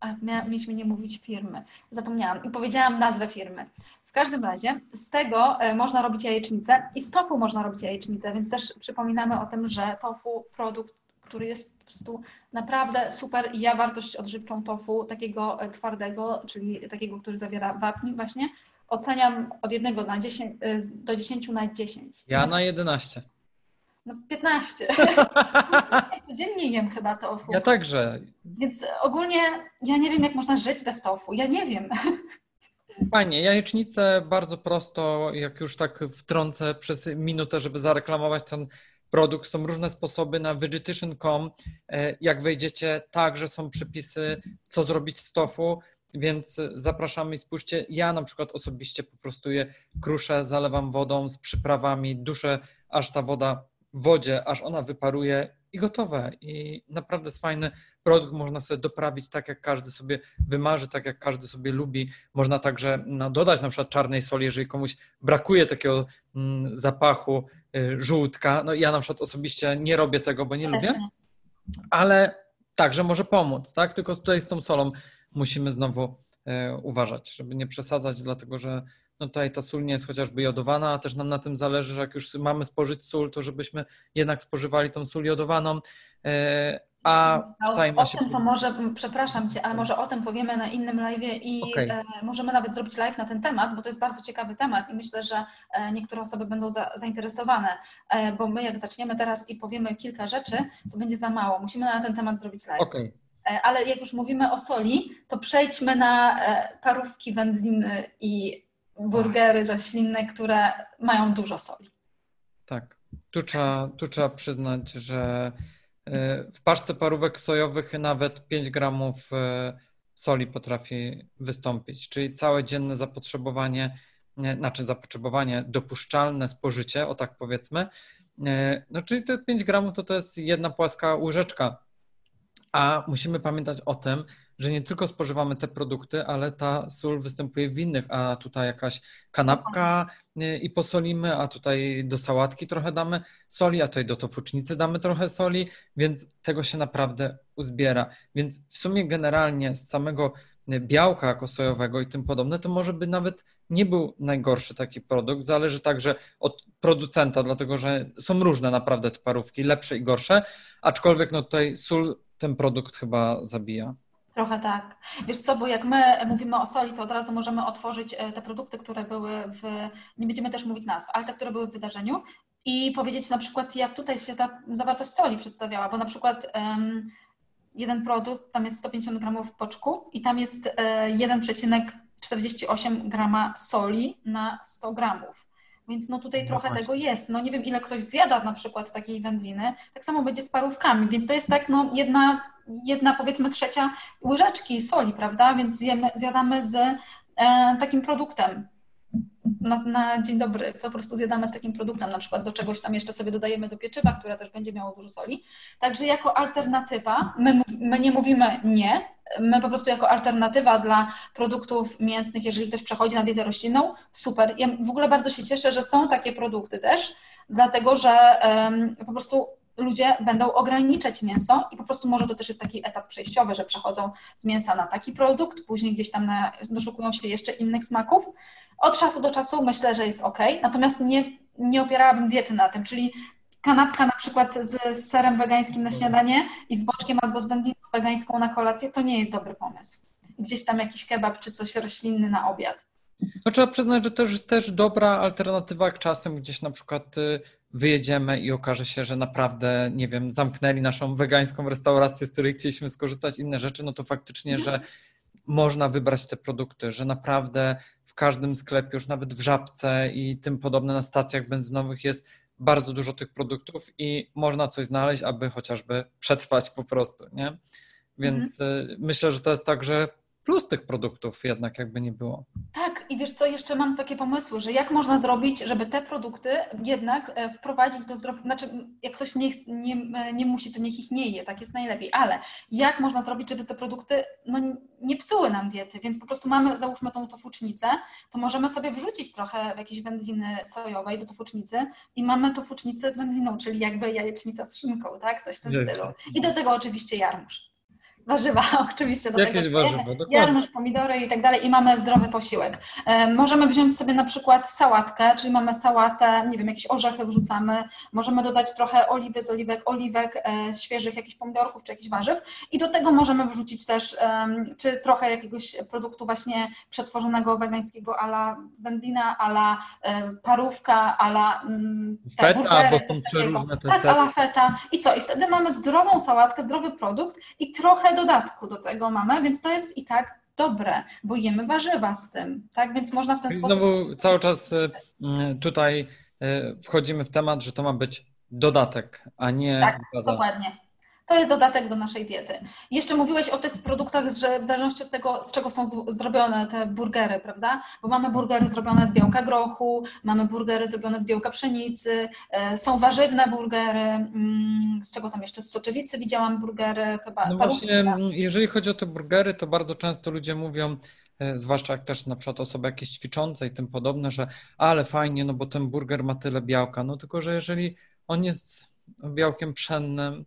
a mieliśmy nie mówić firmy, zapomniałam i powiedziałam nazwę firmy. W każdym razie z tego e, można robić jajecznicę i z tofu można robić jajecznicę, więc też przypominamy o tym, że tofu, produkt, który jest po prostu naprawdę super i ja wartość odżywczą tofu, takiego e, twardego, czyli takiego, który zawiera wapń właśnie, oceniam od 1 na 10, e, do 10 na 10. Ja na 11. No 15. (laughs) Codziennie jem chyba tofu. Ja także. Więc ogólnie ja nie wiem, jak można żyć bez tofu. Ja nie wiem. Fajnie, jajecznicę bardzo prosto, jak już tak wtrącę przez minutę, żeby zareklamować ten produkt. Są różne sposoby na vegetation.com. E, jak wejdziecie, także są przepisy, co zrobić z tofu. więc zapraszamy i spójrzcie. Ja na przykład osobiście po prostu je kruszę, zalewam wodą z przyprawami, duszę aż ta woda w wodzie, aż ona wyparuje i gotowe. I naprawdę jest fajny produkt, można sobie doprawić tak, jak każdy sobie wymarzy, tak jak każdy sobie lubi. Można także no, dodać na przykład czarnej soli, jeżeli komuś brakuje takiego mm, zapachu y, żółtka. No ja na przykład osobiście nie robię tego, bo nie Też lubię, ale także może pomóc, tak? Tylko tutaj z tą solą musimy znowu y, uważać, żeby nie przesadzać, dlatego że no tutaj ta sól nie jest chociażby jodowana, a też nam na tym zależy, że jak już mamy spożyć sól, to żebyśmy jednak spożywali tą sól jodowaną. E, a w masie... O tym to może, przepraszam Cię, ale może o tym powiemy na innym live i okay. E, możemy nawet zrobić live na ten temat, bo to jest bardzo ciekawy temat i myślę, że e, niektóre osoby będą za, zainteresowane, bo my jak zaczniemy teraz i powiemy kilka rzeczy, to będzie za mało. Musimy na ten temat zrobić live. Okay. Ale jak już mówimy o soli, to przejdźmy na parówki, wędliny i burgery roślinne, które mają dużo soli. Tak. Tu trzeba, tu trzeba przyznać, że e, w paczce parówek sojowych nawet 5 gramów e, soli potrafi wystąpić, czyli całe dzienne zapotrzebowanie, znaczy zapotrzebowanie dopuszczalne spożycie, o tak powiedzmy, e, no czyli te 5 gramów to to jest jedna płaska łyżeczka, a musimy pamiętać o tym, że nie tylko spożywamy te produkty, ale ta sól występuje w innych, a tutaj jakaś kanapka i posolimy, a tutaj do sałatki trochę damy soli, a tutaj do tofucznicy damy trochę soli, więc tego się naprawdę uzbiera. Więc w sumie generalnie z samego białka kosojowego i tym podobne, to może by nawet nie był najgorszy taki produkt. Zależy także od producenta, dlatego że są różne naprawdę te parówki, lepsze i gorsze, aczkolwiek no tutaj sól ten produkt chyba zabija. Trochę tak. Wiesz co, bo jak my mówimy o soli, to od razu możemy otworzyć e, te produkty, które były w, nie będziemy też mówić nazw, ale te, które były w wydarzeniu i powiedzieć na przykład, jak tutaj się ta zawartość soli przedstawiała, bo na przykład um, jeden produkt, tam jest 150 gramów poczku i tam jest e, 1,48 grama soli na 100 gramów. Więc no tutaj no trochę właśnie. tego jest. No nie wiem, ile ktoś zjada na przykład takiej wędliny. Tak samo będzie z parówkami, więc to jest tak no jedna, jedna powiedzmy trzecia łyżeczki soli, prawda? Więc zjemy, zjadamy z e, takim produktem na, na, dzień dobry po prostu zjadamy z takim produktem, na przykład do czegoś tam jeszcze sobie dodajemy do pieczywa, które też będzie miało dużo soli. Także jako alternatywa, my, my nie mówimy nie, my po prostu jako alternatywa dla produktów mięsnych, jeżeli ktoś przechodzi na dietę roślinną, super. Ja w ogóle bardzo się cieszę, że są takie produkty też, dlatego że um, po prostu ludzie będą ograniczać mięso i po prostu może to też jest taki etap przejściowy, że przechodzą z mięsa na taki produkt, później gdzieś tam na, doszukują się jeszcze innych smaków. Od czasu do czasu myślę, że jest ok, natomiast nie, nie opierałabym diety na tym, czyli kanapka na przykład z, serem wegańskim na śniadanie i z boczkiem albo z wędliną wegańską na kolację, to nie jest dobry pomysł. Gdzieś tam jakiś kebab czy coś roślinny na obiad. No trzeba przyznać, że to jest też dobra alternatywa, jak czasem gdzieś na przykład y, wyjedziemy i okaże się, że naprawdę, nie wiem, zamknęli naszą wegańską restaurację, z której chcieliśmy skorzystać, inne rzeczy, no to faktycznie, że można wybrać te produkty, że naprawdę w każdym sklepie, już nawet w Żabce i tym podobne na stacjach benzynowych jest bardzo dużo tych produktów i można coś znaleźć, aby chociażby przetrwać po prostu, nie? Więc mhm. myślę, że to jest tak, że plus tych produktów jednak jakby nie było. Tak, i wiesz co, jeszcze mam takie pomysły, że jak można zrobić, żeby te produkty jednak e, wprowadzić do zdrowia, znaczy jak ktoś nie, nie, nie musi, to niech ich nie je, tak jest najlepiej, ale jak można zrobić, żeby te produkty no, nie psuły nam diety, więc po prostu mamy, załóżmy tą tofucznicę, to możemy sobie wrzucić trochę jakieś wędliny sojowej do tofucznicy i mamy tofucznicę z wędliną, czyli jakby jajecznica z szynką, tak, coś w tym stylu. I do tego oczywiście jarmuż warzywa (laughs) oczywiście do Jakieś tego. warzywa, dokładnie. Jarmuż, pomidory i tak dalej i mamy zdrowy posiłek. Możemy wziąć sobie na przykład sałatkę, czyli mamy sałatę, nie wiem, jakieś orzechy wrzucamy, możemy dodać trochę oliwy z oliwek, oliwek e, świeżych, jakichś pomidorków czy jakichś warzyw i do tego możemy wrzucić też czy trochę jakiegoś produktu właśnie przetworzonego wegańskiego ala wędlina, ala e, parówka, ala mm, feta, burgery, bo są trzy różne te tak, ala feta i co? I wtedy mamy zdrową sałatkę, zdrowy produkt i trochę dodatku do tego mamy, więc to jest i tak dobre, bo jemy warzywa z tym, tak? Więc można w ten sposób... Znowu cały czas y, y, tutaj y, wchodzimy w temat, że to ma być dodatek, a nie Tak, baza. dokładnie. To jest dodatek do naszej diety. Jeszcze mówiłeś o tych produktach, że w zależności od tego, z czego są zrobione te burgery, prawda? Bo mamy burgery zrobione z białka grochu, mamy burgery zrobione z białka pszenicy, e, są warzywne burgery, mm, z czego tam jeszcze z soczewicy widziałam burgery chyba. No właśnie, mm, jeżeli chodzi o te burgery, to bardzo często ludzie mówią, e, zwłaszcza jak też na przykład osoby jakieś ćwiczące i tym podobne, że ale fajnie, no bo ten burger ma tyle białka, no tylko, że jeżeli on jest białkiem pszennym,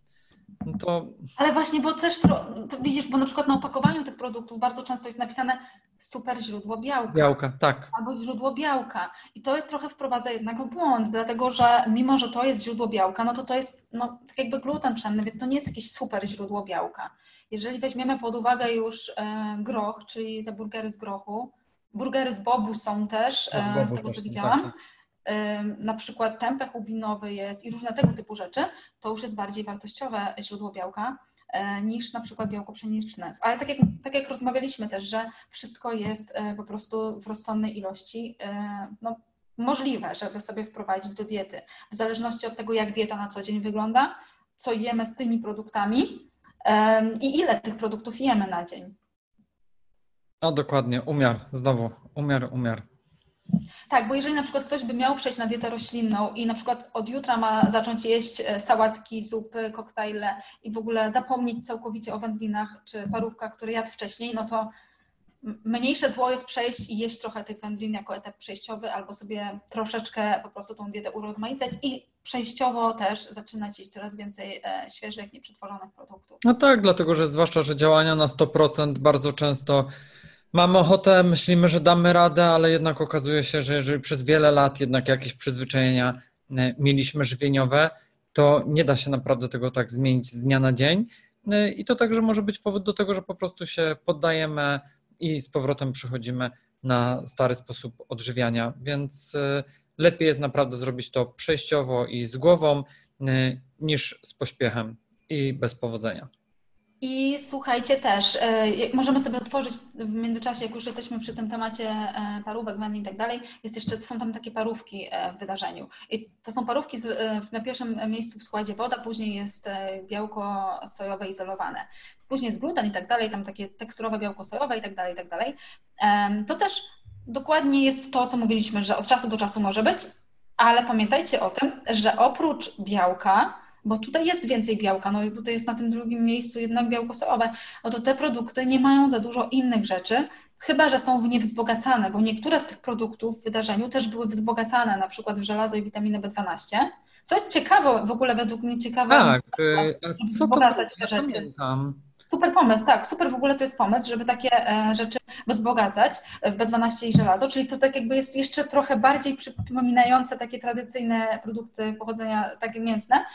no to... Ale właśnie, bo też to widzisz, bo na przykład na opakowaniu tych produktów bardzo często jest napisane super źródło białka. Białka, tak. Albo źródło białka. I to jest trochę wprowadza jednak błąd, dlatego że mimo, że to jest źródło białka, no to to jest no, tak jakby gluten pszenny, więc to nie jest jakieś super źródło białka. Jeżeli weźmiemy pod uwagę już e, groch, czyli te burgery z grochu, burgery z bobu są też, e, z tego co widziałam, tak, tak na przykład tempeh ubinowy jest i różne tego typu rzeczy, to już jest bardziej wartościowe źródło białka e, niż na przykład białko pszeniczne. Ale tak jak, tak jak rozmawialiśmy też, że wszystko jest e, po prostu w rozsądnej ilości e, no, możliwe, żeby sobie wprowadzić do diety. W zależności od tego, jak dieta na co dzień wygląda, co jemy z tymi produktami i ile tych produktów jemy na dzień. No dokładnie, umiar, znowu, umiar, umiar. Tak, bo jeżeli na przykład ktoś by miał przejść na dietę roślinną i na przykład od jutra ma zacząć jeść e, sałatki, zupy, koktajle i w ogóle zapomnieć całkowicie o wędlinach czy parówkach, które jadł wcześniej, no to mniejsze zło jest przejść i jeść trochę tych wędlin jako etap przejściowy, albo sobie troszeczkę po prostu tą dietę urozmaicać i przejściowo też zaczynać jeść coraz więcej e, świeżych, nieprzetworzonych produktów. No tak, dlatego że zwłaszcza, że działania na 100% bardzo często Mamy ochotę, myślimy, że damy radę, ale jednak okazuje się, że jeżeli przez wiele lat jednak jakieś przyzwyczajenia e, mieliśmy żywieniowe, to nie da się naprawdę tego tak zmienić z dnia na dzień. E, I to także może być powód do tego, że po prostu się poddajemy i z powrotem przychodzimy na stary sposób odżywiania. Więc e, lepiej jest naprawdę zrobić to przejściowo i z głową niż z pośpiechem i bez powodzenia. I słuchajcie też, e, możemy sobie otworzyć w międzyczasie, jak już jesteśmy przy tym temacie e, parówek, wędlin i tak dalej, jest jeszcze, są tam takie parówki e, w wydarzeniu. I to są parówki z, na pierwszym miejscu w składzie woda, później jest białko sojowe izolowane. Później jest gluten i tak dalej, tam takie teksturowe białko sojowe i tak dalej, i tak dalej. To też dokładnie jest to, co mówiliśmy, że od czasu do czasu może być, ale pamiętajcie o tym, że oprócz białka, bo tutaj jest więcej białka, no i tutaj jest na tym drugim miejscu jednak białko sojowe, no to te produkty nie mają za dużo innych rzeczy, chyba że są w nie wzbogacane, bo niektóre z tych produktów w wydarzeniu też były wzbogacane, na przykład w żelazo i witaminę B12, co jest ciekawe, w ogóle według mnie ciekawe. Tak, y, co to te rzeczy. Pamiętam. Super pomysł, tak, super w ogóle to jest pomysł, żeby takie e, rzeczy wzbogacać w B12 i żelazo, czyli to tak jakby jest jeszcze trochę bardziej przypominające takie tradycyjne produkty pochodzenia takie mięsne,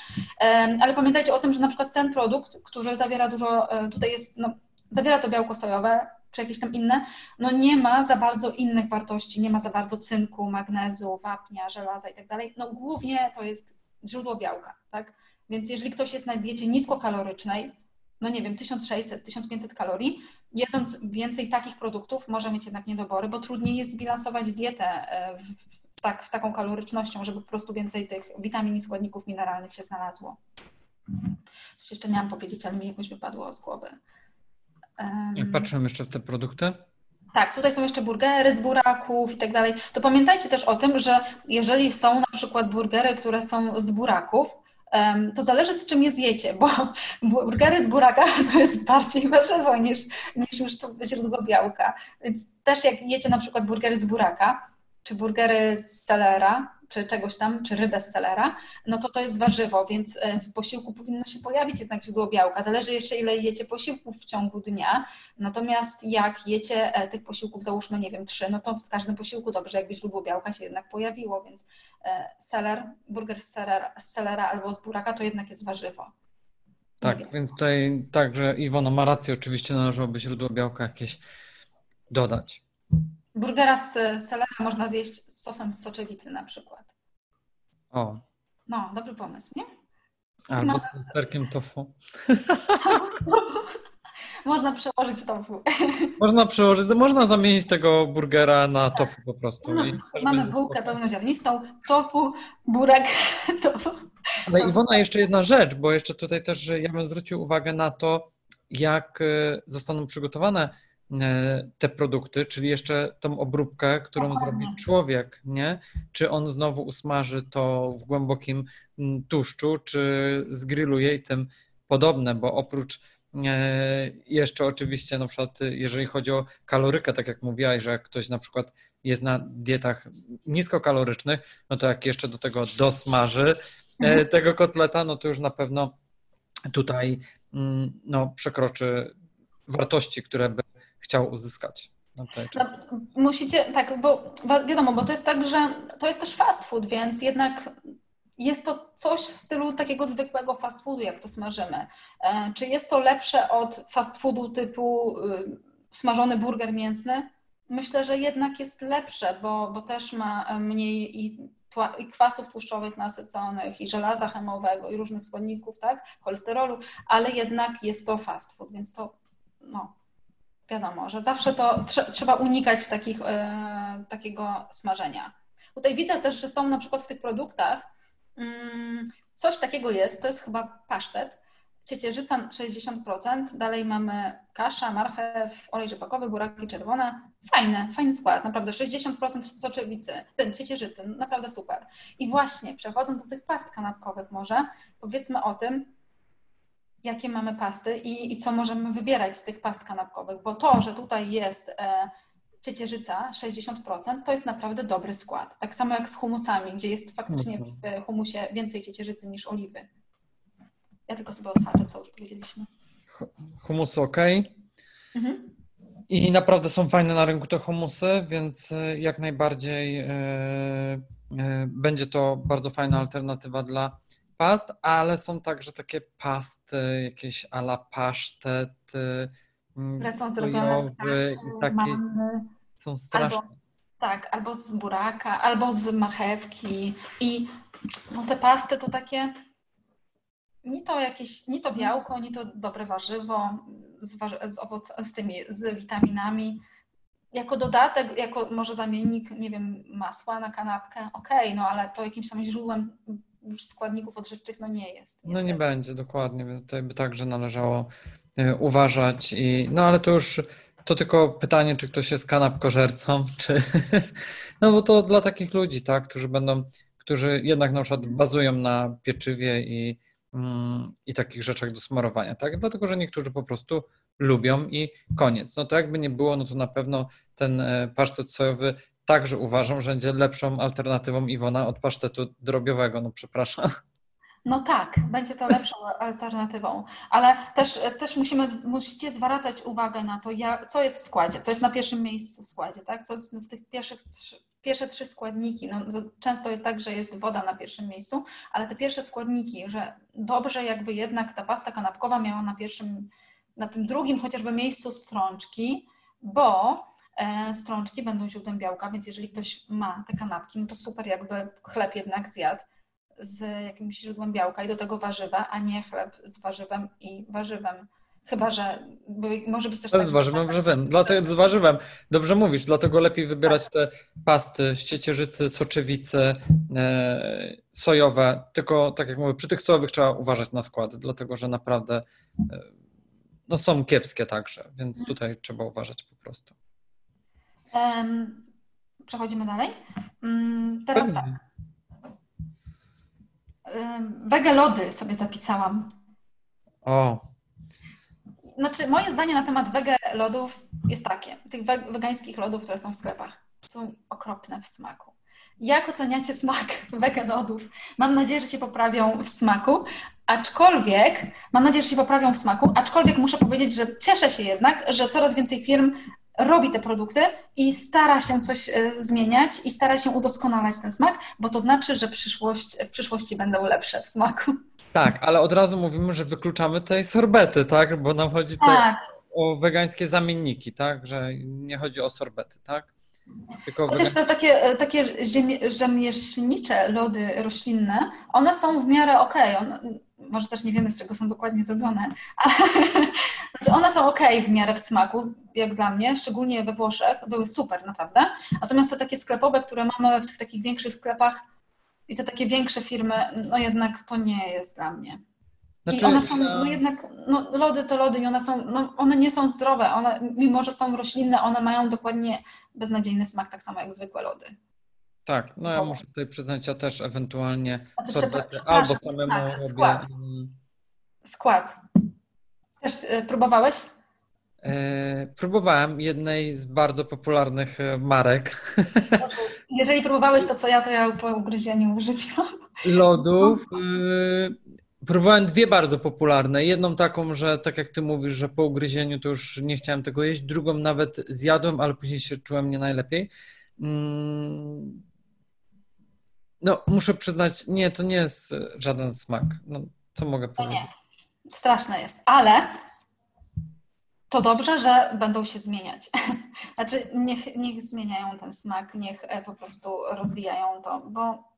ale pamiętajcie o tym, że na przykład ten produkt, który zawiera dużo, e, tutaj jest, no, zawiera to białko sojowe, czy jakieś tam inne, no nie ma za bardzo innych wartości, nie ma za bardzo cynku, magnezu, wapnia, żelaza i tak dalej. No głównie to jest źródło białka, tak? Więc jeżeli ktoś jest na diecie niskokalorycznej, no nie wiem, 1600-1500 kalorii, jedząc więcej takich produktów może mieć jednak niedobory, bo trudniej jest zbilansować dietę e, w, z, tak, z taką kalorycznością, żeby po prostu więcej tych witamin i składników mineralnych się znalazło. Coś jeszcze miałam powiedzieć, ale mi jakoś wypadło z głowy. Um, Patrzymy jeszcze w te produkty. Tak, tutaj są jeszcze burgery z buraków i tak dalej. To pamiętajcie też o tym, że jeżeli są na przykład burgery, które są z buraków, to zależy z czym je zjecie, bo burgery z buraka (laughs) to jest bardziej warzywo niż, niż już źródło białka. Więc też jak jecie na przykład burgery z buraka, czy burgery z selera, czy czegoś tam, czy rybę z selera, no to to jest warzywo, więc e, w posiłku powinno się pojawić jednak źródło białka. Zależy jeszcze, ile jecie posiłków w ciągu dnia. Natomiast jak jecie e, tych posiłków, załóżmy, nie wiem, trzy, no to w każdym posiłku dobrze, jakby źródło białka się jednak pojawiło, więc e, seler, burger z selera, z selera albo z buraka to jednak jest warzywo. Tak, więc tutaj także Iwona ma rację, oczywiście należałoby źródło białka jakieś dodać. Burgera z selera można zjeść z sosem z soczewicy na przykład. O. No, dobry pomysł, nie? Albo z plasterkiem tofu. (laughs) można przełożyć tofu. Można przełożyć, można zamienić tego burgera na tofu po prostu. No, mamy bułkę pełnoziarnistą, tofu, burek, (laughs) tofu. Ale Iwona, jeszcze jedna rzecz, bo jeszcze tutaj też ja bym zwrócił uwagę na to, jak e, zostaną przygotowane te produkty, czyli jeszcze tą obróbkę, którą zrobi człowiek, nie? Czy on znowu usmaży to w głębokim tłuszczu, czy zgrilluje i tym podobne, bo oprócz e, jeszcze oczywiście na przykład jeżeli chodzi o kalorykę, tak jak mówiłaś, że jak ktoś na przykład jest na dietach niskokalorycznych, no to jak jeszcze do tego dosmaży mhm. tego kotleta, no to już na pewno tutaj Mm, no, przekroczy wartości, które by chciał uzyskać. No, musicie, tak, bo wiadomo, bo to jest tak, że to jest też fast food, więc jednak jest to coś w stylu takiego zwykłego fast foodu, jak to smażymy. E, czy jest to lepsze od fast foodu typu y, smażony burger mięsny? Myślę, że jednak jest lepsze, bo, bo też ma mniej i i kwasów tłuszczowych nasyconych, i żelaza chemowego, i różnych składników, tak, cholesterolu, ale jednak jest to fast food, więc to, no, wiadomo, że zawsze to tr trzeba unikać takich, e, takiego smażenia. Tutaj widzę też, że są na przykład w tych produktach mm, coś takiego jest, to jest chyba pasztet, ciecierzyca 60%, dalej mamy kasza, marchew, olej rzepakowy, buraki czerwone. Fajny, fajny skład, naprawdę 60% soczewicy, ten ciecierzycy, naprawdę super. I właśnie przechodząc do tych past kanapkowych może, powiedzmy o tym, jakie mamy pasty i, i co możemy wybierać z tych past kanapkowych, bo to, że tutaj jest e, ciecierzyca 60%, to jest naprawdę dobry skład. Tak samo jak z humusami, gdzie jest faktycznie mhm. w humusie więcej ciecierzycy niż oliwy. Ja tylko sobie odhaczę, co już powiedzieliśmy. Humusy ok. Mhm. I naprawdę są fajne na rynku te humusy, więc e, jak najbardziej e, e, będzie to bardzo fajna alternatywa dla past, ale są także takie pasty, jakieś ala pasztet, mm, które są zrobione z kaszy, takie, manny, są straszne. Albo, tak, albo z buraka, albo z marchewki i no, te pasty to takie ni to jakieś, ni to białko, ni to dobre warzywo z, z, owoc, z tymi, z witaminami. Jako dodatek, jako może zamiennik, nie wiem, masła na kanapkę, okej, okay, no ale to jakimś tam źródłem składników odżywczych no nie jest. Niestety. No nie będzie, dokładnie, więc tutaj by także należało e, uważać i no ale to już to tylko pytanie, czy ktoś jest kanapkożercą, (laughs) czy no bo to dla takich ludzi, tak, którzy będą, którzy jednak na przykład bazują na pieczywie i Mm, i takich rzeczach do smarowania, tak? Dlatego, że niektórzy po prostu lubią i koniec. No to jakby nie było, no to na pewno ten e, pasztet sojowy także uważam, że będzie lepszą alternatywą Iwona od pasztetu drobiowego, no przepraszam. No tak, będzie to lepszą alternatywą, ale też, też musimy, musicie zwracać uwagę na to, co jest w składzie, co jest na pierwszym miejscu w składzie, tak? co jest w tych pierwszych pierwsze trzy składniki, no, często jest tak, że jest woda na pierwszym miejscu, ale te pierwsze składniki, że dobrze jakby jednak ta pasta kanapkowa miała na pierwszym, na tym drugim chociażby miejscu strączki, bo strączki będą źródłem białka, więc jeżeli ktoś ma te kanapki, no to super jakby chleb jednak zjadł z jakimś źródłem białka i do tego warzywa, a nie chleb z warzywem i warzywem. Chyba, że może być też. Tak, z warzywem, warzywem. Dlatego, z warzywem. Dobrze mówisz, dlatego lepiej wybierać te pasty z ciecierzycy, soczewicy, e, sojowe. Tylko, tak jak mówię, przy tych sojowych trzeba uważać na skład, dlatego że naprawdę e, no, są kiepskie także, więc mhm. tutaj trzeba uważać po prostu. Przechodzimy dalej. Um, teraz Pewnie. tak. Wege lody sobie zapisałam. O, znaczy, moje zdanie na temat wege lodów jest takie. Tych wegańskich lodów, które są w sklepach, są okropne w smaku. Jak oceniacie smak (laughs) wege lodów? Mam nadzieję, że się poprawią w smaku, aczkolwiek, mam nadzieję, że się poprawią w smaku, aczkolwiek muszę powiedzieć, że cieszę się jednak, że coraz więcej firm robi te produkty i stara się coś e, zmieniać i stara się udoskonalać ten smak, bo to znaczy, że przyszłość, w przyszłości będą lepsze w smaku. Tak, ale od razu mówimy, że wykluczamy tutaj sorbety, tak? Bo nam chodzi tak. o wegańskie zamienniki, tak? Że nie chodzi o sorbety, tak? Tylko Chociaż te takie, e, takie rzemieślnicze lody roślinne, one są w miarę okej. Okay. Może też nie wiemy, z czego są dokładnie zrobione, (laughs) ale znaczy one są ok w miarę w smaku, jak dla mnie, szczególnie we Włoszech, były super naprawdę. Natomiast te takie sklepowe, które mamy w tych takich większych sklepach, I te takie większe firmy, no jednak to nie jest dla mnie. I Znaczy, one są, no jednak, no lody to lody i one są, no one nie są zdrowe, one, mimo że są roślinne, one mają dokładnie beznadziejny smak, tak samo jak zwykłe lody. Tak, no ja muszę tutaj przyznać, ja też ewentualnie Znaczy, sorbety albo przepraszam, samemu tak, robię. skład. mm, Skład. Też y, próbowałeś? E, próbowałem jednej z bardzo popularnych e, marek Jeżeli próbowałeś to co ja, to ja po ugryzieniu wyrzuciłam. lodów. (laughs) próbowałem dwie bardzo popularne. Jedną taką, że tak jak ty mówisz, że po ugryzieniu to już nie chciałem tego jeść. Drugą nawet zjadłem, ale później się czułem nie najlepiej. Mm, No, muszę przyznać, nie, to nie jest żaden smak. No, co mogę powiedzieć? nie. Straszne jest, ale to dobrze, że będą się zmieniać. (laughs) Znaczy, niech, niech zmieniają ten smak, niech e, po prostu rozwijają to, bo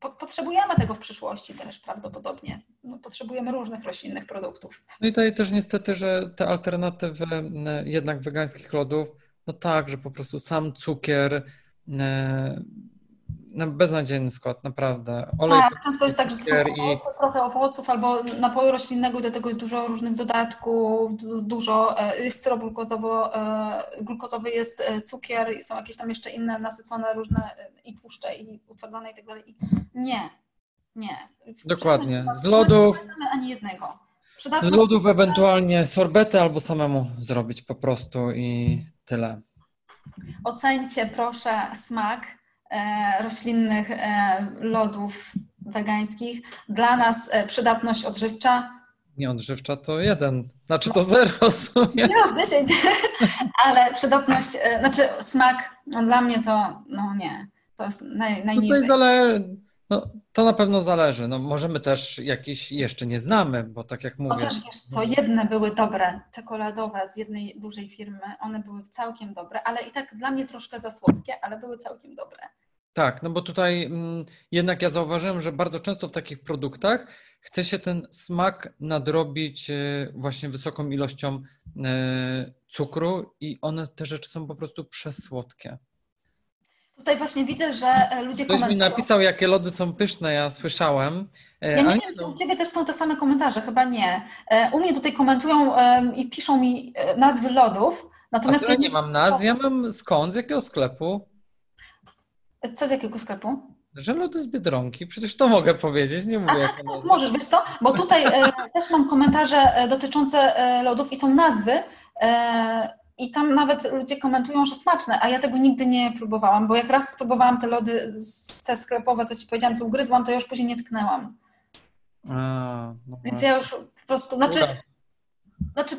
po, potrzebujemy tego w przyszłości też prawdopodobnie. No, potrzebujemy różnych roślinnych produktów. No i tutaj też niestety, że te alternatywy m, jednak wegańskich lodów, no tak, że po prostu sam cukier, e, no beznadziejny skład, naprawdę. Olej Tak, często jest tak, że to są cukier i- owoce, trochę owoców albo napoju roślinnego, do tego jest dużo różnych dodatków, du- dużo, e, jest syrop glukozowo, e, glukozowy, jest e, cukier i są jakieś tam jeszcze inne nasycone różne i tłuszcze i utwardzane i tak dalej. I Nie, nie. Dokładnie. Z lodów- Nie ani jednego. Z Przydatność- lodów ewentualnie sorbety albo samemu zrobić po prostu i tyle. Oceńcie proszę smak roślinnych e, lodów wegańskich. Dla nas e, przydatność odżywcza Nie odżywcza to jeden, znaczy to zero w sumie. Nie no, 10, (laughs) ale przydatność, e, znaczy smak, no dla mnie to, no nie, to jest naj, No najniżej. Tutaj zale... no, to na pewno zależy. No, możemy też jakiś jeszcze nie znamy, bo tak jak mówię. Chociaż wiesz co, jedne były dobre, czekoladowe z jednej dużej firmy, one były całkiem dobre, ale i tak dla mnie troszkę za słodkie, ale były całkiem dobre. Tak, no bo tutaj mm, jednak ja zauważyłem, że bardzo często w takich produktach chce się ten smak nadrobić e, właśnie wysoką ilością e, cukru i one te rzeczy są po prostu przesłodkie. Tutaj właśnie widzę, że e, ludzie Ktoś mi komentują. napisał, jakie lody są pyszne, ja słyszałem. e, Ja nie nie, wiem, czy no, u Ciebie też są te same komentarze, chyba nie. E, U mnie tutaj komentują i piszą mi nazwy lodów, natomiast to ja nie mam nazw, ja mam skąd, z jakiego sklepu? Co z jakiego sklepu? Że lody z Biedronki, przecież to mogę powiedzieć, nie mówię A tak, tak, możesz, wiesz co? Bo tutaj (laughs) też mam komentarze dotyczące lodów i są nazwy i tam nawet ludzie komentują, że smaczne, a ja tego nigdy nie próbowałam, bo jak raz spróbowałam te lody z- te sklepowe, co Ci powiedziałam, co ugryzłam, to już później nie tknęłam. A, no Więc ja już po prostu, znaczy, Dobra. znaczy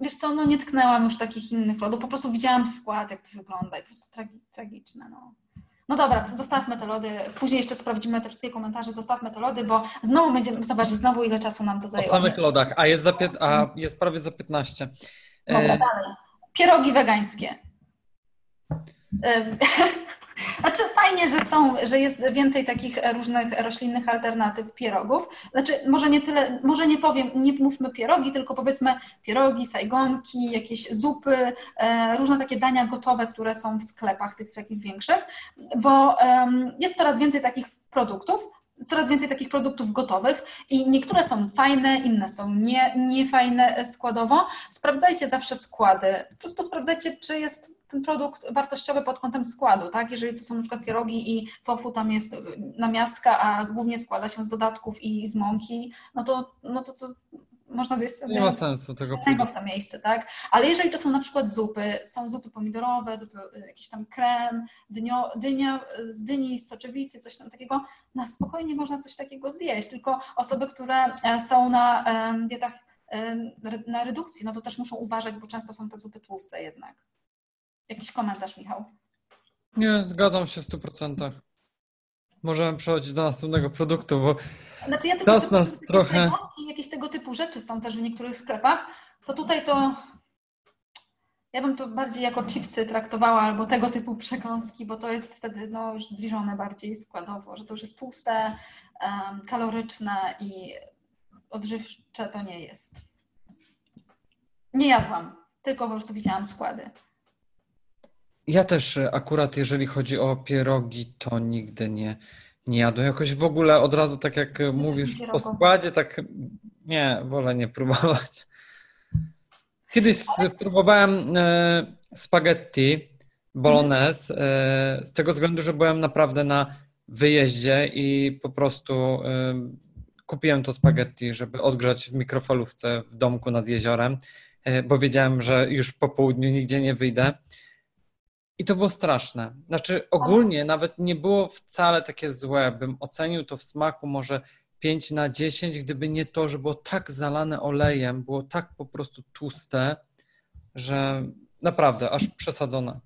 wiesz co, no nie tknęłam już takich innych lodów, po prostu widziałam skład, jak to wygląda i po prostu tragi, tragiczne, no. No dobra, zostawmy te lody. Później jeszcze sprawdzimy te wszystkie komentarze. Zostawmy te lody, bo znowu będziemy. Zobacz, znowu ile czasu nam to O zajęło. samych lodach, a jest, za a jest prawie za 15. E, Dobra, dalej. Pierogi wegańskie. (laughs) Znaczy fajnie, że są, że jest więcej takich różnych roślinnych alternatyw pierogów. Znaczy może nie tyle, może nie powiem, nie mówmy pierogi, tylko powiedzmy pierogi, sajgonki, jakieś zupy, e, różne takie dania gotowe, które są w sklepach tych takich większych, bo jest coraz więcej takich produktów, coraz więcej takich produktów gotowych i niektóre są fajne, inne są nie, niefajne składowo. Sprawdzajcie zawsze składy. Po prostu sprawdzajcie, czy jest ten produkt wartościowy pod kątem składu, tak? Jeżeli to są przykład pierogi i tofu tam jest namiastka, a głównie składa się z dodatków i z mąki, no to, no to, to można zjeść sobie nie ma sensu tego w to miejsce, tak? Ale jeżeli to są na przykład zupy, są zupy pomidorowe, zupy, y, jakiś tam krem, dynio, dynia z dyni, z soczewicy, coś tam takiego, na spokojnie można coś takiego zjeść, tylko osoby, które e, są na dietach na redukcji, no to też muszą uważać, bo często są te zupy tłuste jednak. Jakiś komentarz, Michał? Nie, zgadzam się w 100%. Możemy przechodzić do następnego produktu, bo Znaczy ja tylko Czas nas trochę- jakieś tego typu rzeczy są też w niektórych sklepach, to tutaj to ja bym to bardziej jako chipsy traktowała albo tego typu przekąski, bo to jest wtedy no, już zbliżone bardziej składowo, że to już jest tłuste, em, kaloryczne i odżywcze to nie jest. Nie jadłam, tylko po prostu widziałam składy. Ja też e, akurat jeżeli chodzi o pierogi, to nigdy nie, nie jadłem. Jakoś w ogóle od razu, tak jak mówisz, po składzie, tak nie, wolę nie próbować. Kiedyś spróbowałem e, spaghetti bolognese e, z tego względu, że byłem naprawdę na wyjeździe i po prostu e, kupiłem to spaghetti, żeby odgrzać w mikrofalówce w domku nad jeziorem, bo wiedziałem, że już po południu nigdzie nie wyjdę. I to było straszne. Znaczy, ogólnie nawet nie było wcale takie złe. Bym ocenił to w smaku może 5 na 10, gdyby nie to, że było tak zalane olejem, było tak po prostu tłuste, że naprawdę aż przesadzone.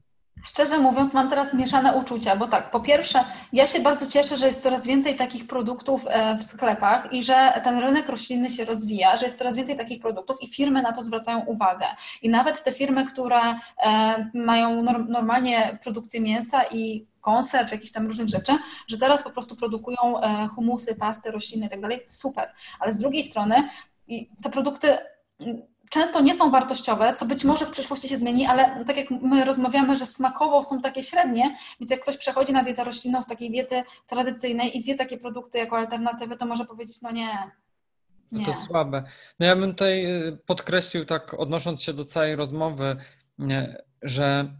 Szczerze mówiąc, mam teraz mieszane uczucia, bo tak, po pierwsze, ja się bardzo cieszę, że jest coraz więcej takich produktów e, w sklepach i że ten rynek roślinny się rozwija, że jest coraz więcej takich produktów i firmy na to zwracają uwagę. I nawet te firmy, które e, mają normalnie produkcję mięsa i konserw, jakichś tam różnych rzeczy, że teraz po prostu produkują e, humusy, pasty roślinne i tak dalej, super. Ale z drugiej strony te produkty często nie są wartościowe, co być może w przyszłości się zmieni, ale tak jak my rozmawiamy, że smakowo są takie średnie, więc jak ktoś przechodzi na dietę roślinną z takiej diety tradycyjnej i zje takie produkty jako alternatywę, to może powiedzieć, no nie. To słabe. No ja bym tutaj y, podkreślił, tak odnosząc się do całej rozmowy, że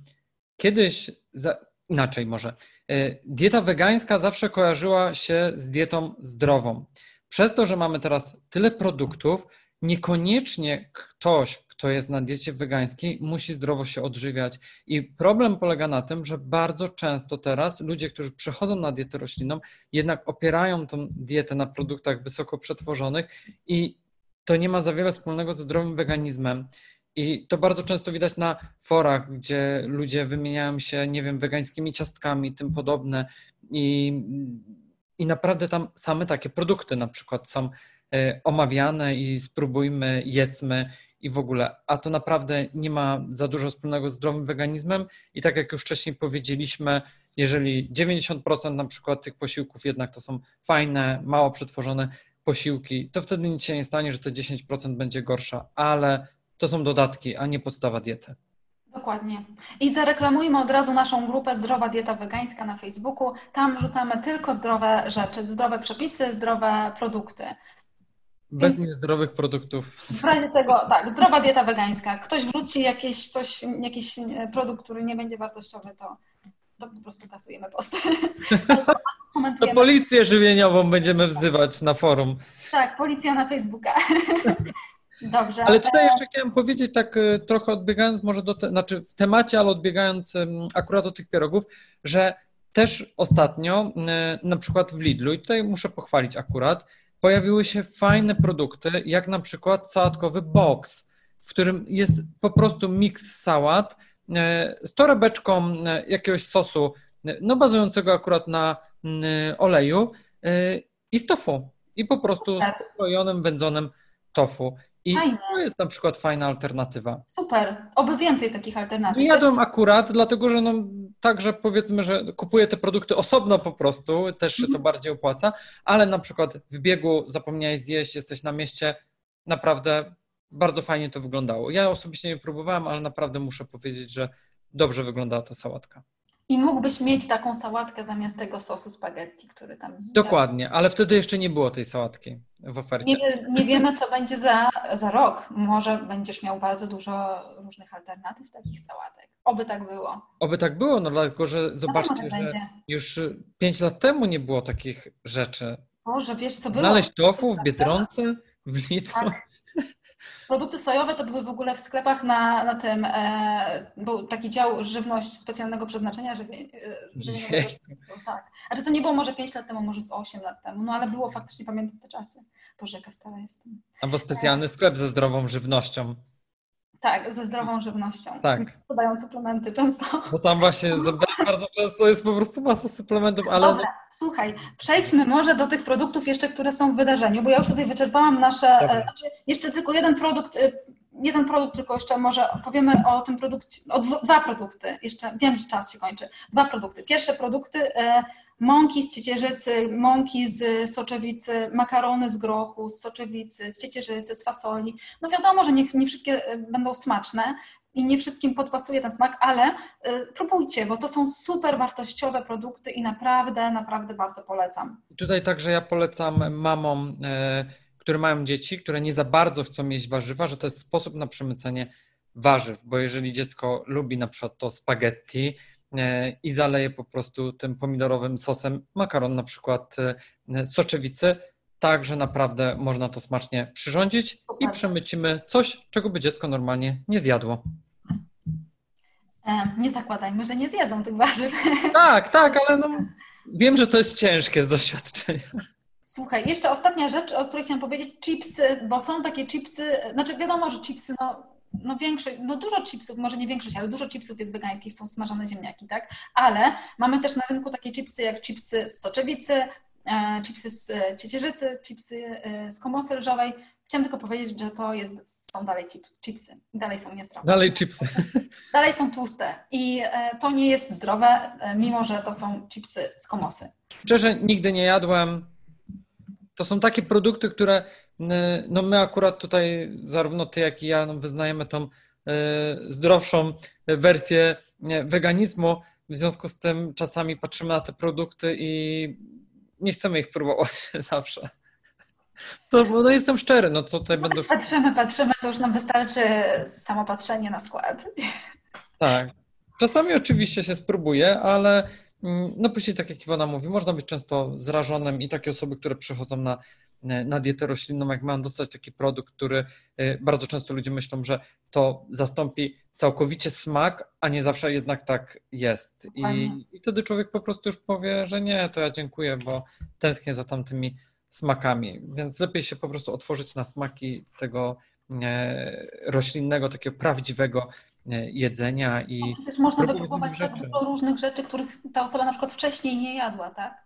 kiedyś, za, inaczej może, y, dieta wegańska zawsze kojarzyła się z dietą zdrową. Przez to, że mamy teraz tyle produktów, niekoniecznie ktoś, kto jest na diecie wegańskiej, musi zdrowo się odżywiać. I problem polega na tym, że bardzo często teraz ludzie, którzy przechodzą na dietę roślinną, jednak opierają tą dietę na produktach wysoko przetworzonych i to nie ma za wiele wspólnego ze zdrowym weganizmem. I to bardzo często widać na forach, gdzie ludzie wymieniają się, nie wiem, wegańskimi ciastkami, tym podobne. I, i naprawdę tam same takie produkty na przykład są omawiane i spróbujmy, jedzmy i w ogóle. A to naprawdę nie ma za dużo wspólnego z zdrowym weganizmem i tak jak już wcześniej powiedzieliśmy, jeżeli 90% na przykład tych posiłków jednak to są fajne, mało przetworzone posiłki, to wtedy nic się nie stanie, że te 10% będzie gorsza, ale to są dodatki, a nie podstawa diety. Dokładnie. I zareklamujmy od razu naszą grupę Zdrowa Dieta Wegańska na Facebooku. Tam wrzucamy tylko zdrowe rzeczy, zdrowe przepisy, zdrowe produkty. Bez Więc niezdrowych produktów. W razie tego, tak, zdrowa dieta wegańska. Ktoś wróci jakieś coś, jakiś produkt, który nie będzie wartościowy, to, to po prostu kasujemy post. (laughs) to policję żywieniową będziemy wzywać na forum. Tak, policja na Facebooka. (laughs) Dobrze. Ale tutaj jeszcze chciałem powiedzieć, tak e, trochę odbiegając może do, te, znaczy w temacie, ale odbiegając akurat do tych pierogów, że też ostatnio, na przykład w Lidlu, i tutaj muszę pochwalić akurat, pojawiły się fajne produkty, jak na przykład sałatkowy box, w którym jest po prostu miks sałat e, z torebeczką e, jakiegoś sosu, e, no bazującego akurat na oleju i z tofu. I po prostu z pokrojonym, wędzonym tofu. I Fajne. to jest na przykład fajna alternatywa. Super, oby więcej takich alternatyw. Nie jadłem akurat, dlatego że no, także powiedzmy, że kupuję te produkty osobno po prostu, też się to mhm. bardziej opłaca, ale na przykład w biegu zapomniałeś zjeść, jesteś na mieście, naprawdę bardzo fajnie to wyglądało. Ja osobiście nie próbowałem, ale naprawdę muszę powiedzieć, że dobrze wyglądała ta sałatka. I mógłbyś mieć taką sałatkę zamiast tego sosu spaghetti, który tam. Dokładnie, ale wtedy jeszcze nie było tej sałatki w ofercie. Nie, nie, wiemy, co będzie za, za rok. Może będziesz miał bardzo dużo różnych alternatyw takich sałatek. Oby tak było. Oby tak było, no dlatego, że zobaczcie, że będzie. już pięć lat temu nie było takich rzeczy. Boże, wiesz co było? Znaleźć tofu w Biedronce, w Lidlu. Tak. Produkty sojowe to były w ogóle w sklepach na, na tym, e, był taki dział żywność specjalnego przeznaczenia, żywie, e, tak. A czy to nie było może 5 lat temu, może z 8 lat temu, no ale było faktycznie, pamiętam te czasy. Boże, jaka stara jestem. Albo specjalny sklep ze zdrową żywnością. Tak, ze zdrową żywnością. Tak. Podają suplementy często. Bo tam właśnie bardzo często jest po prostu masa suplementów, ale... Dobra, słuchaj, przejdźmy może do tych produktów jeszcze, które są w wydarzeniu, bo ja już tutaj wyczerpałam nasze... E, znaczy jeszcze tylko jeden produkt, e, jeden produkt, tylko jeszcze może powiemy o tym produkcie, o dwa produkty, jeszcze wiem, że czas się kończy. Dwa produkty. Pierwsze produkty e, mąki z ciecierzycy, mąki z soczewicy, makarony z grochu, z soczewicy, z ciecierzycy, z fasoli. No wiadomo, że nie, nie wszystkie e, będą smaczne. i nie wszystkim podpasuje ten smak, ale y, próbujcie, bo to są super wartościowe produkty i naprawdę, naprawdę bardzo polecam. Tutaj także ja polecam mamom, e, które mają dzieci, które nie za bardzo chcą jeść warzywa, że to jest sposób na przemycenie warzyw, bo jeżeli dziecko lubi na przykład to spaghetti, i zaleje po prostu tym pomidorowym sosem makaron, na przykład e, soczewicy, tak, że naprawdę można to smacznie przyrządzić i przemycimy coś, czego by dziecko normalnie nie zjadło. E, nie zakładajmy, że nie zjedzą tych warzyw. (laughs) Tak, tak, ale no, wiem, że to jest ciężkie z doświadczenia. Słuchaj, jeszcze ostatnia rzecz, o której chciałam powiedzieć, chipsy, bo są takie chipsy, znaczy wiadomo, że chipsy, no, no większość, no dużo chipsów, może nie większość, ale dużo chipsów jest wegańskich, są smażone ziemniaki, tak? Ale mamy też na rynku takie chipsy jak chipsy z soczewicy, E, chipsy z e, ciecierzycy, chipsy e, z komosy ryżowej. Chciałam tylko powiedzieć, że to jest, są dalej chipsy. Dalej są niezdrowe. Dalej chipsy. (laughs) Dalej są tłuste i to nie jest zdrowe, mimo że to są chipsy z komosy. Szczerze, nigdy nie jadłem. To są takie produkty, które no my akurat tutaj, zarówno ty, jak i ja, no wyznajemy tą zdrowszą wersję weganizmu. W związku z tym czasami patrzymy na te produkty i nie chcemy ich próbować (laughs) zawsze. To no jestem szczery, no co tutaj no, będę... Patrzymy, patrzymy, to już nam wystarczy samo patrzenie na skład. Tak. Czasami oczywiście się spróbuje, ale mm, no później, tak jak Iwona mówi, można być często zrażonym i takie osoby, które przychodzą na, na dietę roślinną, jak mają dostać taki produkt, który y, bardzo często ludzie myślą, że to zastąpi całkowicie smak, a nie zawsze jednak tak jest. I, I, wtedy człowiek po prostu już powie, że nie, to ja dziękuję, bo tęsknię za tamtymi smakami. Więc lepiej się po prostu otworzyć na smaki tego e, roślinnego, takiego prawdziwego e, jedzenia i. No, przecież można wypróbować tak dużo różnych rzeczy, których ta osoba na przykład wcześniej nie jadła, tak?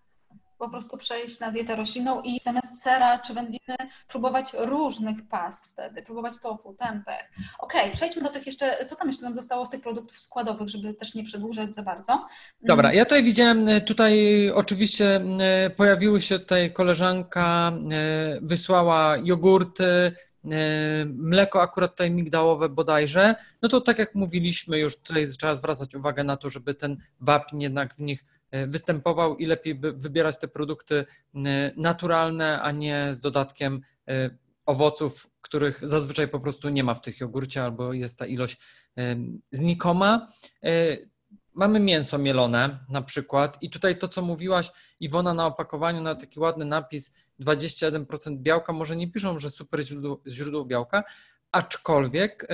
Po prostu przejść na dietę roślinną i zamiast sera czy wędliny próbować różnych pas wtedy, próbować tofu, tempeh. Okej, okay, przejdźmy do tych jeszcze, co tam jeszcze nam zostało z tych produktów składowych, żeby też nie przedłużać za bardzo. Dobra, ja tutaj widziałem, e, tutaj oczywiście e, pojawiły się tutaj koleżanka, e, wysłała jogurty, mleko akurat tutaj migdałowe bodajże, no to tak jak mówiliśmy już tutaj trzeba zwracać uwagę na to, żeby ten wapń jednak w nich występował i lepiej wybierać te produkty naturalne, a nie z dodatkiem e, owoców, których zazwyczaj po prostu nie ma w tych jogurcie albo jest ta ilość znikoma. E, mamy mięso mielone na przykład i tutaj to, co mówiłaś Iwona na opakowaniu, na taki ładny napis 21% białka, może nie piszą, że super źródło, źródło białka, aczkolwiek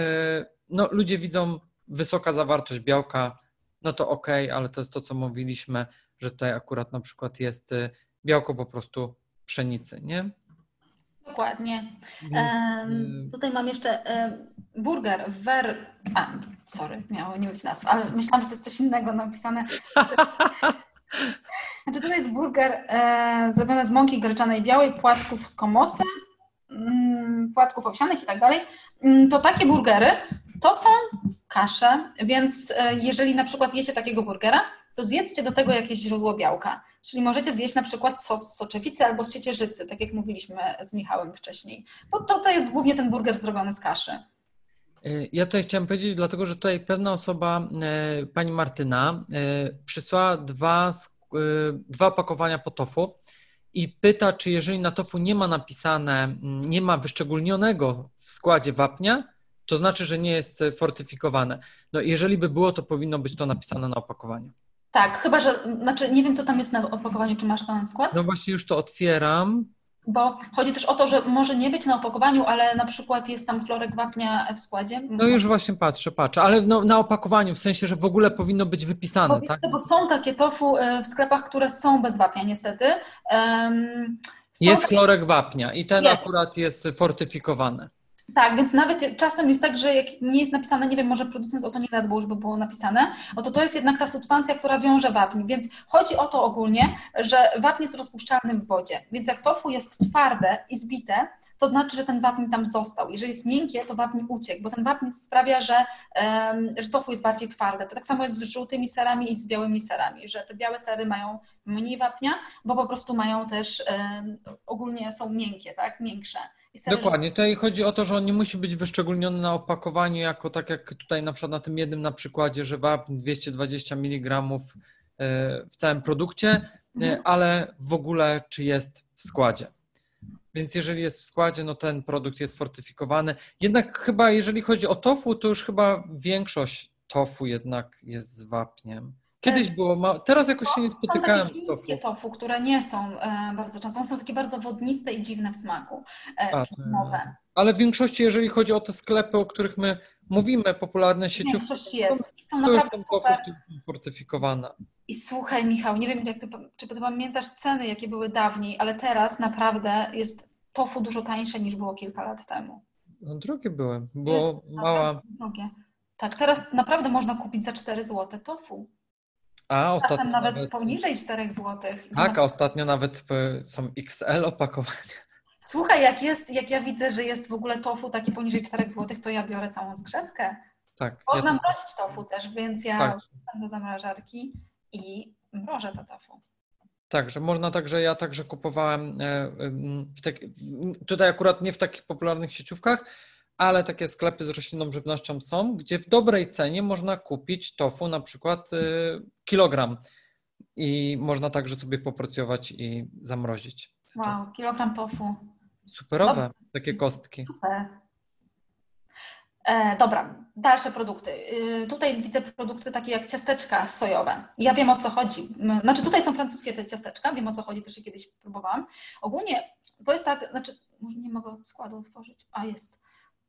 no, ludzie widzą wysoka zawartość białka no to ok, ale to jest to, co mówiliśmy, że tutaj akurat na przykład jest y, białko po prostu pszenicy, nie? Dokładnie. Um, tutaj mam jeszcze um, burger ver... A, sorry, miało nie być nazwa, ale myślałam, że to jest coś innego napisane. (laughs) Znaczy tutaj jest burger e, zrobiony z mąki gryczanej białej, płatków z komosy, mm, płatków owsianych i tak dalej. Mm, to takie burgery to są kaszę, więc e, jeżeli na przykład jecie takiego burgera, to zjedzcie do tego jakieś źródło białka. Czyli możecie zjeść na przykład sos z soczewicy albo z ciecierzycy, tak jak mówiliśmy z Michałem wcześniej. Bo to, to jest głównie ten burger zrobiony z kaszy. E, ja tutaj chciałem powiedzieć, dlatego że tutaj pewna osoba, e, pani Martyna, przysłała dwa, dwa opakowania po tofu i pyta, czy jeżeli na tofu nie ma napisane, nie ma wyszczególnionego w składzie wapnia, to znaczy, że nie jest fortyfikowane. No jeżeli by było, to powinno być to napisane na opakowaniu. Tak, chyba, że, znaczy nie wiem, co tam jest na opakowaniu, czy masz ten skład? No właśnie już to otwieram. Bo chodzi też o to, że może nie być na opakowaniu, ale na przykład jest tam chlorek wapnia w składzie. No już właśnie patrzę, patrzę, ale no, na opakowaniu, w sensie, że w ogóle powinno być wypisane, tak? Bo są takie tofu e, w sklepach, które są bez wapnia niestety. Um, jest chlorek wapnia i ten jest. akurat jest fortyfikowany. Tak, więc nawet czasem jest tak, że jak nie jest napisane, nie wiem, może producent o to nie zadbał, żeby było napisane, oto to jest jednak ta substancja, która wiąże wapń, więc chodzi o to ogólnie, że wapń jest rozpuszczalny w wodzie, więc jak tofu jest twarde i zbite, to znaczy, że ten wapń tam został. Jeżeli jest miękkie, to wapń uciekł, bo ten wapń sprawia, że, um, że tofu jest bardziej twarde. To tak samo jest z żółtymi serami i z białymi serami, że te białe sery mają mniej wapnia, bo po prostu mają też, um, ogólnie są miękkie, tak, miększe. Dokładnie. Tutaj chodzi o to, że on nie musi być wyszczególniony na opakowaniu, jako tak jak tutaj na przykład na tym jednym na przykładzie, że wapń 220 mg w całym produkcie, e, mhm. ale w ogóle czy jest w składzie. Więc jeżeli jest w składzie, no ten produkt jest fortyfikowany. Jednak chyba jeżeli chodzi o tofu, to już chyba większość tofu jednak jest z wapniem. Kiedyś było, teraz jakoś się nie spotykałem z tofu. tofu, które nie są e, bardzo często, są takie bardzo wodniste i dziwne w smaku, e, A, Ale w większości, jeżeli chodzi o te sklepy, o których my mówimy, popularne sieciówki, Większość jest i są naprawdę super. fortyfikowane. I słuchaj Michał, nie wiem jak ty, czy ty pamiętasz ceny, jakie były dawniej, ale teraz naprawdę jest tofu dużo tańsze niż było kilka lat temu. No, drogie były, bo mała... Drogie. Tak, teraz naprawdę można kupić za 4 zł tofu. A ostatnio Czasem nawet, nawet poniżej 4 zł. Tak, a ostatnio nawet e, są XL opakowania. Słuchaj, jak jest, jak ja widzę, że jest w ogóle tofu takie poniżej 4 zł, to ja biorę całą zgrzewkę. Tak. Można ja mrozić tofu też, więc ja tak. do zamrażarki i mrożę to tofu. Tak, że można także, ja także kupowałem e, w tak, tutaj akurat nie w takich popularnych sieciówkach, ale takie sklepy z roślinną żywnością są, gdzie w dobrej cenie można kupić tofu na przykład y, kilogram i można także sobie poporcjować i zamrozić. Wow, kilogram tofu. Superowe, takie kostki. Super. E, dobra, dalsze produkty. E, tutaj widzę produkty takie jak ciasteczka sojowe. Ja wiem o co chodzi. Znaczy tutaj są francuskie te ciasteczka, wiem o co chodzi, też je kiedyś próbowałam. Ogólnie to jest tak, znaczy nie mogę składu otworzyć, a jest.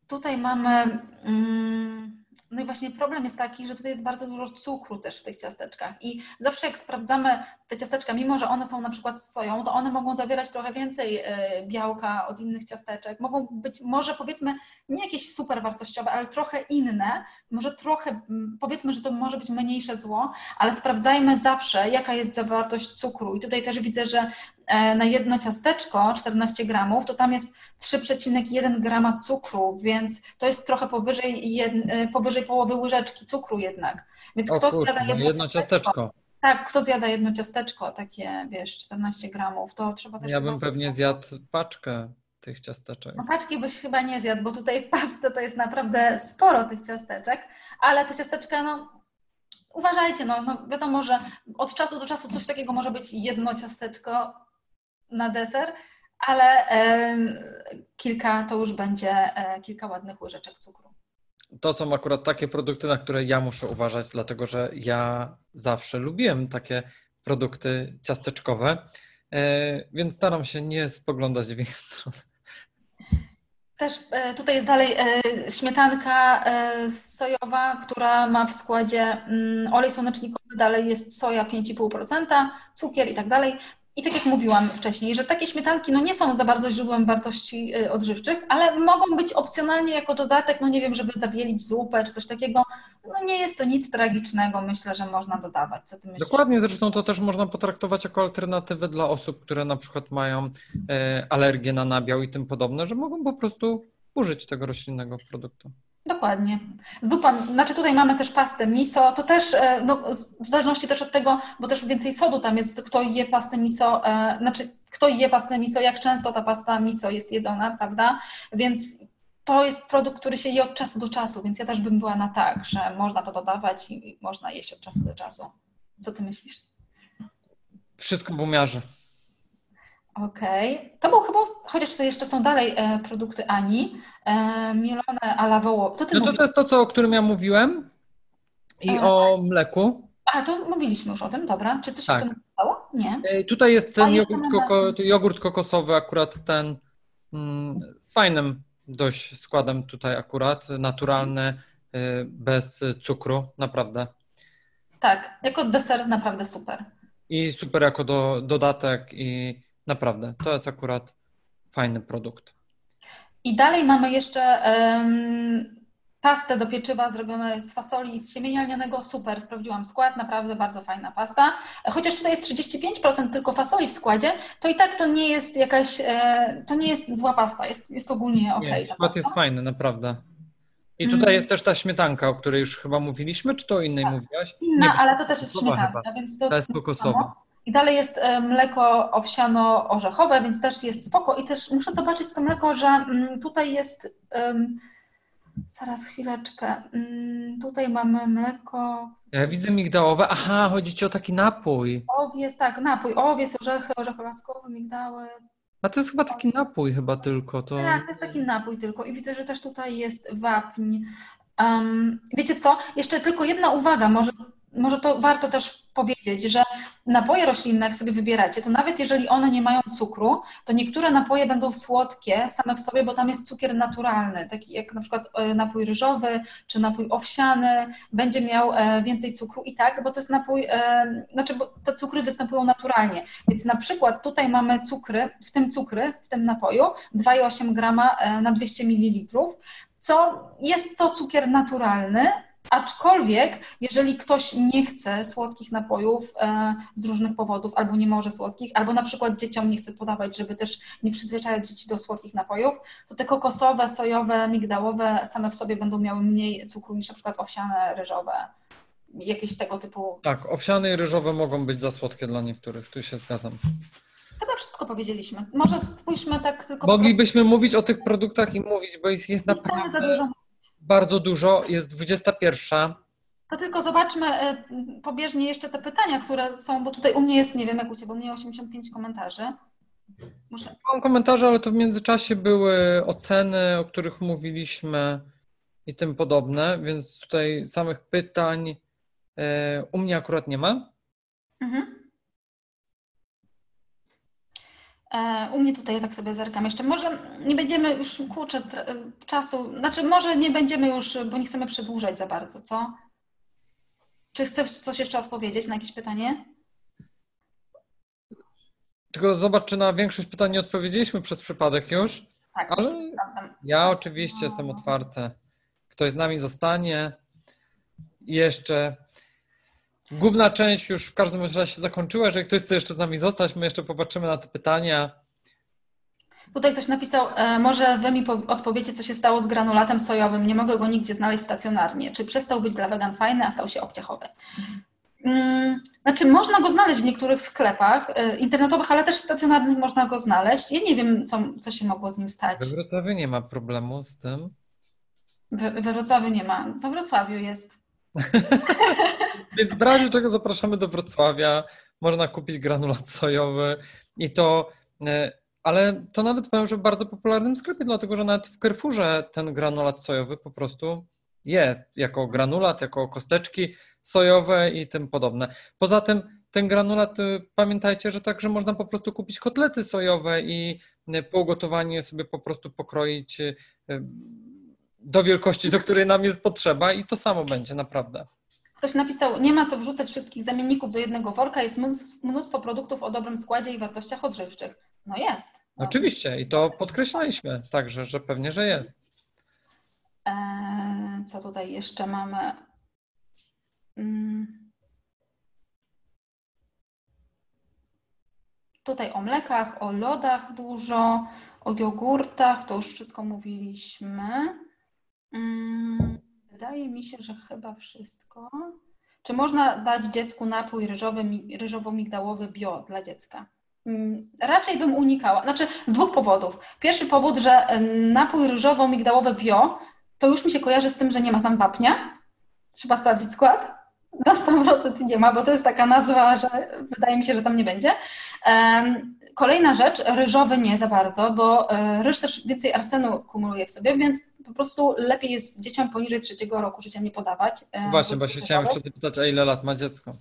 Tutaj mamy, mm, no i właśnie problem jest taki, że tutaj jest bardzo dużo cukru też w tych ciasteczkach. I zawsze jak sprawdzamy te ciasteczka, mimo że one są na przykład z soją, to one mogą zawierać trochę więcej e, białka od innych ciasteczek, mogą być może powiedzmy nie jakieś super wartościowe, ale trochę inne, może trochę, powiedzmy, że to może być mniejsze zło, ale sprawdzajmy zawsze, jaka jest zawartość cukru. I tutaj też widzę, że E, na jedno ciasteczko 14 gramów, to tam jest 3,1 grama cukru, więc to jest trochę powyżej, jed, e, powyżej połowy łyżeczki cukru jednak. Więc o kto kurczę, zjada jedno, jedno ciasteczko, ciasteczko? Tak, kto zjada jedno ciasteczko, takie wiesz, 14 gramów, to trzeba też... Ja bym pewnie zjadł paczkę tych ciasteczek. No paczki byś chyba nie zjadł, bo tutaj w paczce to jest naprawdę sporo tych ciasteczek, ale te ciasteczka, no uważajcie, no, no wiadomo, że od czasu do czasu coś takiego może być jedno ciasteczko, na deser, ale e, kilka to już będzie e, kilka ładnych łyżeczek cukru. To są akurat takie produkty, na które ja muszę uważać, dlatego że ja zawsze lubiłem takie produkty ciasteczkowe, e, więc staram się nie spoglądać w ich (laughs) stronę. Też tutaj jest dalej śmietanka sojowa, która ma w składzie mm, olej słonecznikowy, dalej jest soja 5,5%, cukier i tak dalej. I tak jak mówiłam wcześniej, że takie śmietanki no nie są za bardzo źródłem wartości y, odżywczych, ale mogą być opcjonalnie jako dodatek, no nie wiem, żeby zawielić zupę czy coś takiego. No nie jest to nic tragicznego, myślę, że można dodawać. Co ty myślisz? Dokładnie, zresztą to też można potraktować jako alternatywę dla osób, które na przykład mają e, alergię na nabiał i tym podobne, że mogą po prostu użyć tego roślinnego produktu. Dokładnie. Zupa, znaczy tutaj mamy też pastę miso, to też e, no, w zależności też od tego, bo też więcej sodu tam jest, kto je pastę miso, e, znaczy kto je pastę miso, jak często ta pasta miso jest jedzona, prawda? Więc to jest produkt, który się je od czasu do czasu, więc ja też bym była na tak, że można to dodawać i można jeść od czasu do czasu. Co ty myślisz? Wszystko w umiarze. Okej. Okay. To był chyba, chociaż tutaj jeszcze są dalej e, produkty Ani, e, mielone a la woło. To, no to, to jest to, co, o którym ja mówiłem i e, o mleku. A, to mówiliśmy już o tym, dobra. Czy coś tak. jeszcze zostało? Nie. E, tutaj jest ten jogurt, koko, jogurt, kokosowy, akurat ten mm, z fajnym dość składem tutaj akurat, naturalny, e, bez cukru, naprawdę. Tak, jako deser naprawdę super. I super jako do, dodatek i Naprawdę, to jest akurat fajny produkt. I dalej mamy jeszcze um, pastę do pieczywa zrobione z fasoli i z siemienia lnianego. Super, sprawdziłam skład, naprawdę bardzo fajna pasta. Chociaż tutaj jest 35% tylko fasoli w składzie, to i tak to nie jest jakaś, e, to nie jest zła pasta, jest, jest ogólnie ok. Nie, skład jest fajny, naprawdę. I tutaj mm. jest też ta śmietanka, o której już chyba mówiliśmy, czy to o innej tak. mówiłaś? Inna, nie, ale to też jest śmietanka, więc to, to jest kokosowa. I dalej jest e, mleko owsiano-orzechowe, więc też jest spoko. I też muszę zobaczyć to mleko, że mm, tutaj jest. Um, zaraz chwileczkę. Um, tutaj mamy mleko. Ja widzę migdałowe. Aha, chodzi ci o taki napój. Owiec, tak, napój. Owiec, orzechy, orzechy laskowe, migdały. A to jest chyba taki napój chyba tylko. To... Tak, to jest taki napój tylko. I widzę, że też tutaj jest wapń. Um, wiecie co? Jeszcze tylko jedna uwaga, może może to warto też powiedzieć, że napoje roślinne, jak sobie wybieracie, to nawet jeżeli one nie mają cukru, to niektóre napoje będą słodkie same w sobie, bo tam jest cukier naturalny, taki jak na przykład e, napój ryżowy czy napój owsiany, będzie miał e, więcej cukru i tak, bo to jest napój, e, znaczy bo te cukry występują naturalnie. Więc na przykład tutaj mamy cukry, w tym cukry, w tym napoju 2,8 grama na 200 ml, co jest to cukier naturalny, Aczkolwiek, jeżeli ktoś nie chce słodkich napojów e, z różnych powodów, albo nie może słodkich, albo na przykład dzieciom nie chce podawać, żeby też nie przyzwyczajać dzieci do słodkich napojów, to te kokosowe, sojowe, migdałowe same w sobie będą miały mniej cukru niż na przykład owsiane, ryżowe. Jakieś tego typu. Tak, owsiane i ryżowe mogą być za słodkie dla niektórych, tu się zgadzam. Chyba wszystko powiedzieliśmy. Może spójrzmy tak tylko. Moglibyśmy mówić o tych produktach i mówić, bo jest, jest naprawdę bardzo dużo, jest 21. To tylko zobaczmy e, pobieżnie jeszcze te pytania, które są, bo tutaj u mnie jest, nie wiem jak u Ciebie, bo u mnie 85 komentarzy. Muszę... Mam komentarze, ale to w międzyczasie były oceny, o których mówiliśmy i tym podobne, więc tutaj samych pytań e, u mnie akurat nie ma. Mhm. E, u mnie tutaj tak sobie zerkam jeszcze. Może nie będziemy już kurczę czasu, znaczy może nie będziemy już, bo nie chcemy przedłużać za bardzo, co? Czy chcesz coś jeszcze odpowiedzieć na jakieś pytanie? Tylko zobacz, czy na większość pytań nie odpowiedzieliśmy przez przypadek już. Tak, ale ja oczywiście no. jestem otwarty. Ktoś z nami zostanie. Jeszcze Główna część już w każdym razie się zakończyła. Jeżeli ktoś chce jeszcze z nami zostać, my jeszcze popatrzymy na te pytania. Tutaj ktoś napisał, e, może wy mi odpowiecie, co się stało z granulatem sojowym. Nie mogę go nigdzie znaleźć stacjonarnie. Czy przestał być dla wegan fajny, a stał się obciachowy? Mm, znaczy, można go znaleźć w niektórych sklepach e, internetowych, ale też w stacjonarnych można go znaleźć. Ja nie wiem, co, co się mogło z nim stać. We Wrocławiu nie ma problemu z tym. We, we Wrocławiu nie ma. We Wrocławiu jest. (laughs) Więc w razie czego zapraszamy do Wrocławia, można kupić granulat sojowy i to, e, ale to nawet powiem, że w bardzo popularnym sklepie, dlatego że nawet w Carrefourze ten granulat sojowy po prostu jest jako granulat, jako kosteczki sojowe i tym podobne. Poza tym ten granulat, y, pamiętajcie, że także można po prostu kupić kotlety sojowe i y, po ugotowaniu sobie po prostu pokroić do wielkości, do której nam jest potrzeba i to samo będzie naprawdę. Ktoś napisał, nie ma co wrzucać wszystkich zamienników do jednego worka, jest mnóstwo produktów o dobrym składzie i wartościach odżywczych. No jest. No. Oczywiście i to podkreślaliśmy także, że pewnie, że jest. Eee, co tutaj jeszcze mamy? Hmm. Tutaj o mlekach, o lodach dużo, o jogurtach, to już wszystko mówiliśmy. Hmm. Wydaje mi się, że chyba wszystko. Czy można dać dziecku napój ryżowy, ryżowo-migdałowy bio dla dziecka? Mm, raczej bym unikała. Znaczy z dwóch powodów. Pierwszy powód, że napój ryżowo-migdałowy bio to już mi się kojarzy z tym, że nie ma tam wapnia. Trzeba sprawdzić skład. Na 100% nie ma, bo to jest taka nazwa, że wydaje mi się, że tam nie będzie. Kolejna rzecz, ryżowy nie za bardzo, bo e, ryż też więcej arsenu kumuluje w sobie, więc po prostu lepiej jest dzieciom poniżej trzeciego roku życia nie podawać. E, Właśnie, bo się chciałam jeszcze pytać, a ile lat ma dziecko?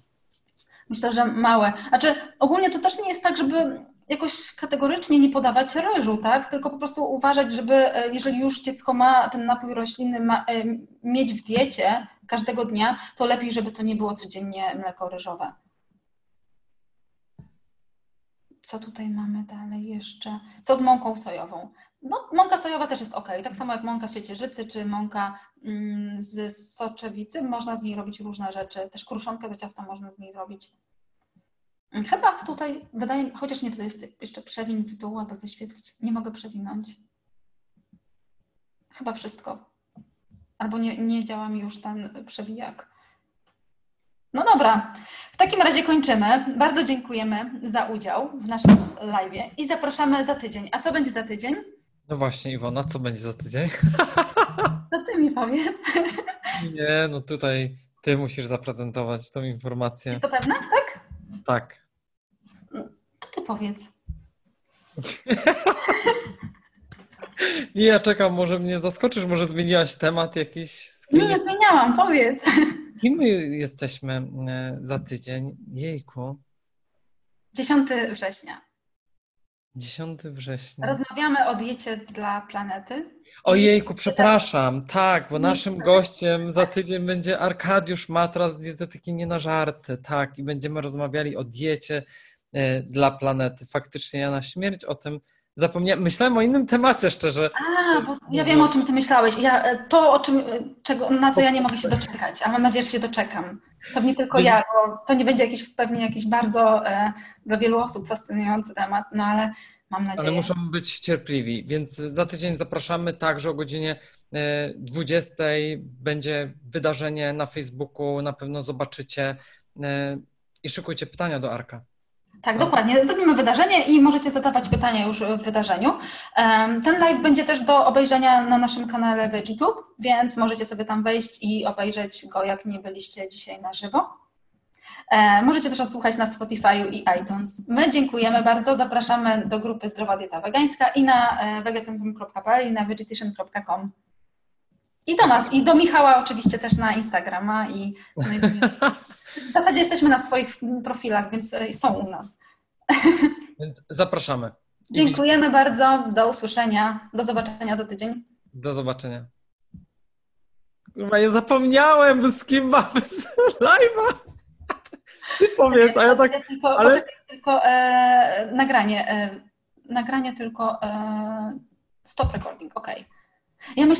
Myślę, że małe. Znaczy, ogólnie to też nie jest tak, żeby jakoś kategorycznie nie podawać ryżu, tak? Tylko po prostu uważać, żeby e, jeżeli już dziecko ma ten napój roślinny ma, e, mieć w diecie każdego dnia, to lepiej, żeby to nie było codziennie mleko ryżowe. Co tutaj mamy dalej jeszcze? Co z mąką sojową? No, mąka sojowa też jest ok. Tak samo jak mąka z ciecierzycy czy mąka mm, z soczewicy, można z niej robić różne rzeczy. Też kruszonkę do ciasta można z niej zrobić. Mm, chyba tutaj, wydaje chociaż nie, to jest jeszcze przewin w dół, aby wyświetlić. Nie mogę przewinąć. Chyba wszystko. Albo nie, nie działa mi już ten przewijak. No dobra, w takim razie kończymy. Bardzo dziękujemy za udział w naszym live i zapraszamy za tydzień. A co będzie za tydzień? No właśnie, Iwona, co będzie za tydzień? (laughs) To ty mi powiedz. Nie, no tutaj ty musisz zaprezentować tą informację. Jest to pewne, tak? Tak. To ty powiedz. (laughs) Nie, ja czekam, może mnie zaskoczysz, może zmieniłaś temat jakiś. z Nie, kim- nie zmieniałam, powiedz. (laughs) Kim my jesteśmy e, za tydzień? Jejku, 10 września. 10 września. Rozmawiamy o diecie dla planety. Ojejku, przepraszam, tak, bo naszym gościem za tydzień będzie Arkadiusz Matra z Dietetyki Nie na Żarty, tak, i będziemy rozmawiali o diecie e, dla planety. Faktycznie ja na śmierć o tym zapomniałem. Myślałem o innym temacie, szczerze. A, bo ja wiem, o czym ty myślałeś. Ja, e, to, o czym, e, czego, na co ja nie mogę się doczekać, a mam nadzieję, że się doczekam. Pewnie tylko ja, bo to nie będzie jakiś, pewnie jakiś bardzo e, dla wielu osób fascynujący temat, no ale mam nadzieję. Ale muszą być cierpliwi, więc za tydzień zapraszamy także o godzinie e, 20 będzie wydarzenie na Facebooku, na pewno zobaczycie e, i szykujcie pytania do Arka. Tak, dokładnie. Zrobimy wydarzenie i możecie zadawać pytania już w wydarzeniu. Ten live będzie też do obejrzenia na naszym kanale VeggieTube, więc możecie sobie tam wejść i obejrzeć go, jak nie byliście dzisiaj na żywo. E, Możecie też odsłuchać na Spotify i iTunes. My dziękujemy bardzo. Zapraszamy do grupy Zdrowa Dieta Wegańska i na e, vegacentrum.pl i na vegetation.com. I do nas, i do Michała oczywiście też na Instagrama i (laughs) w zasadzie jesteśmy na swoich profilach, więc e, są u nas. (laughs) Więc zapraszamy. Dziękujemy bardzo. Do usłyszenia. Do zobaczenia za tydzień. Do zobaczenia. Kurwa, ja zapomniałem, z kim mamy z live'a. Ty powiedz, a ja tak... Tylko, ale- poczekaj tylko e, nagranie. E, nagranie tylko. E, stop recording, ok. Ja myślałam,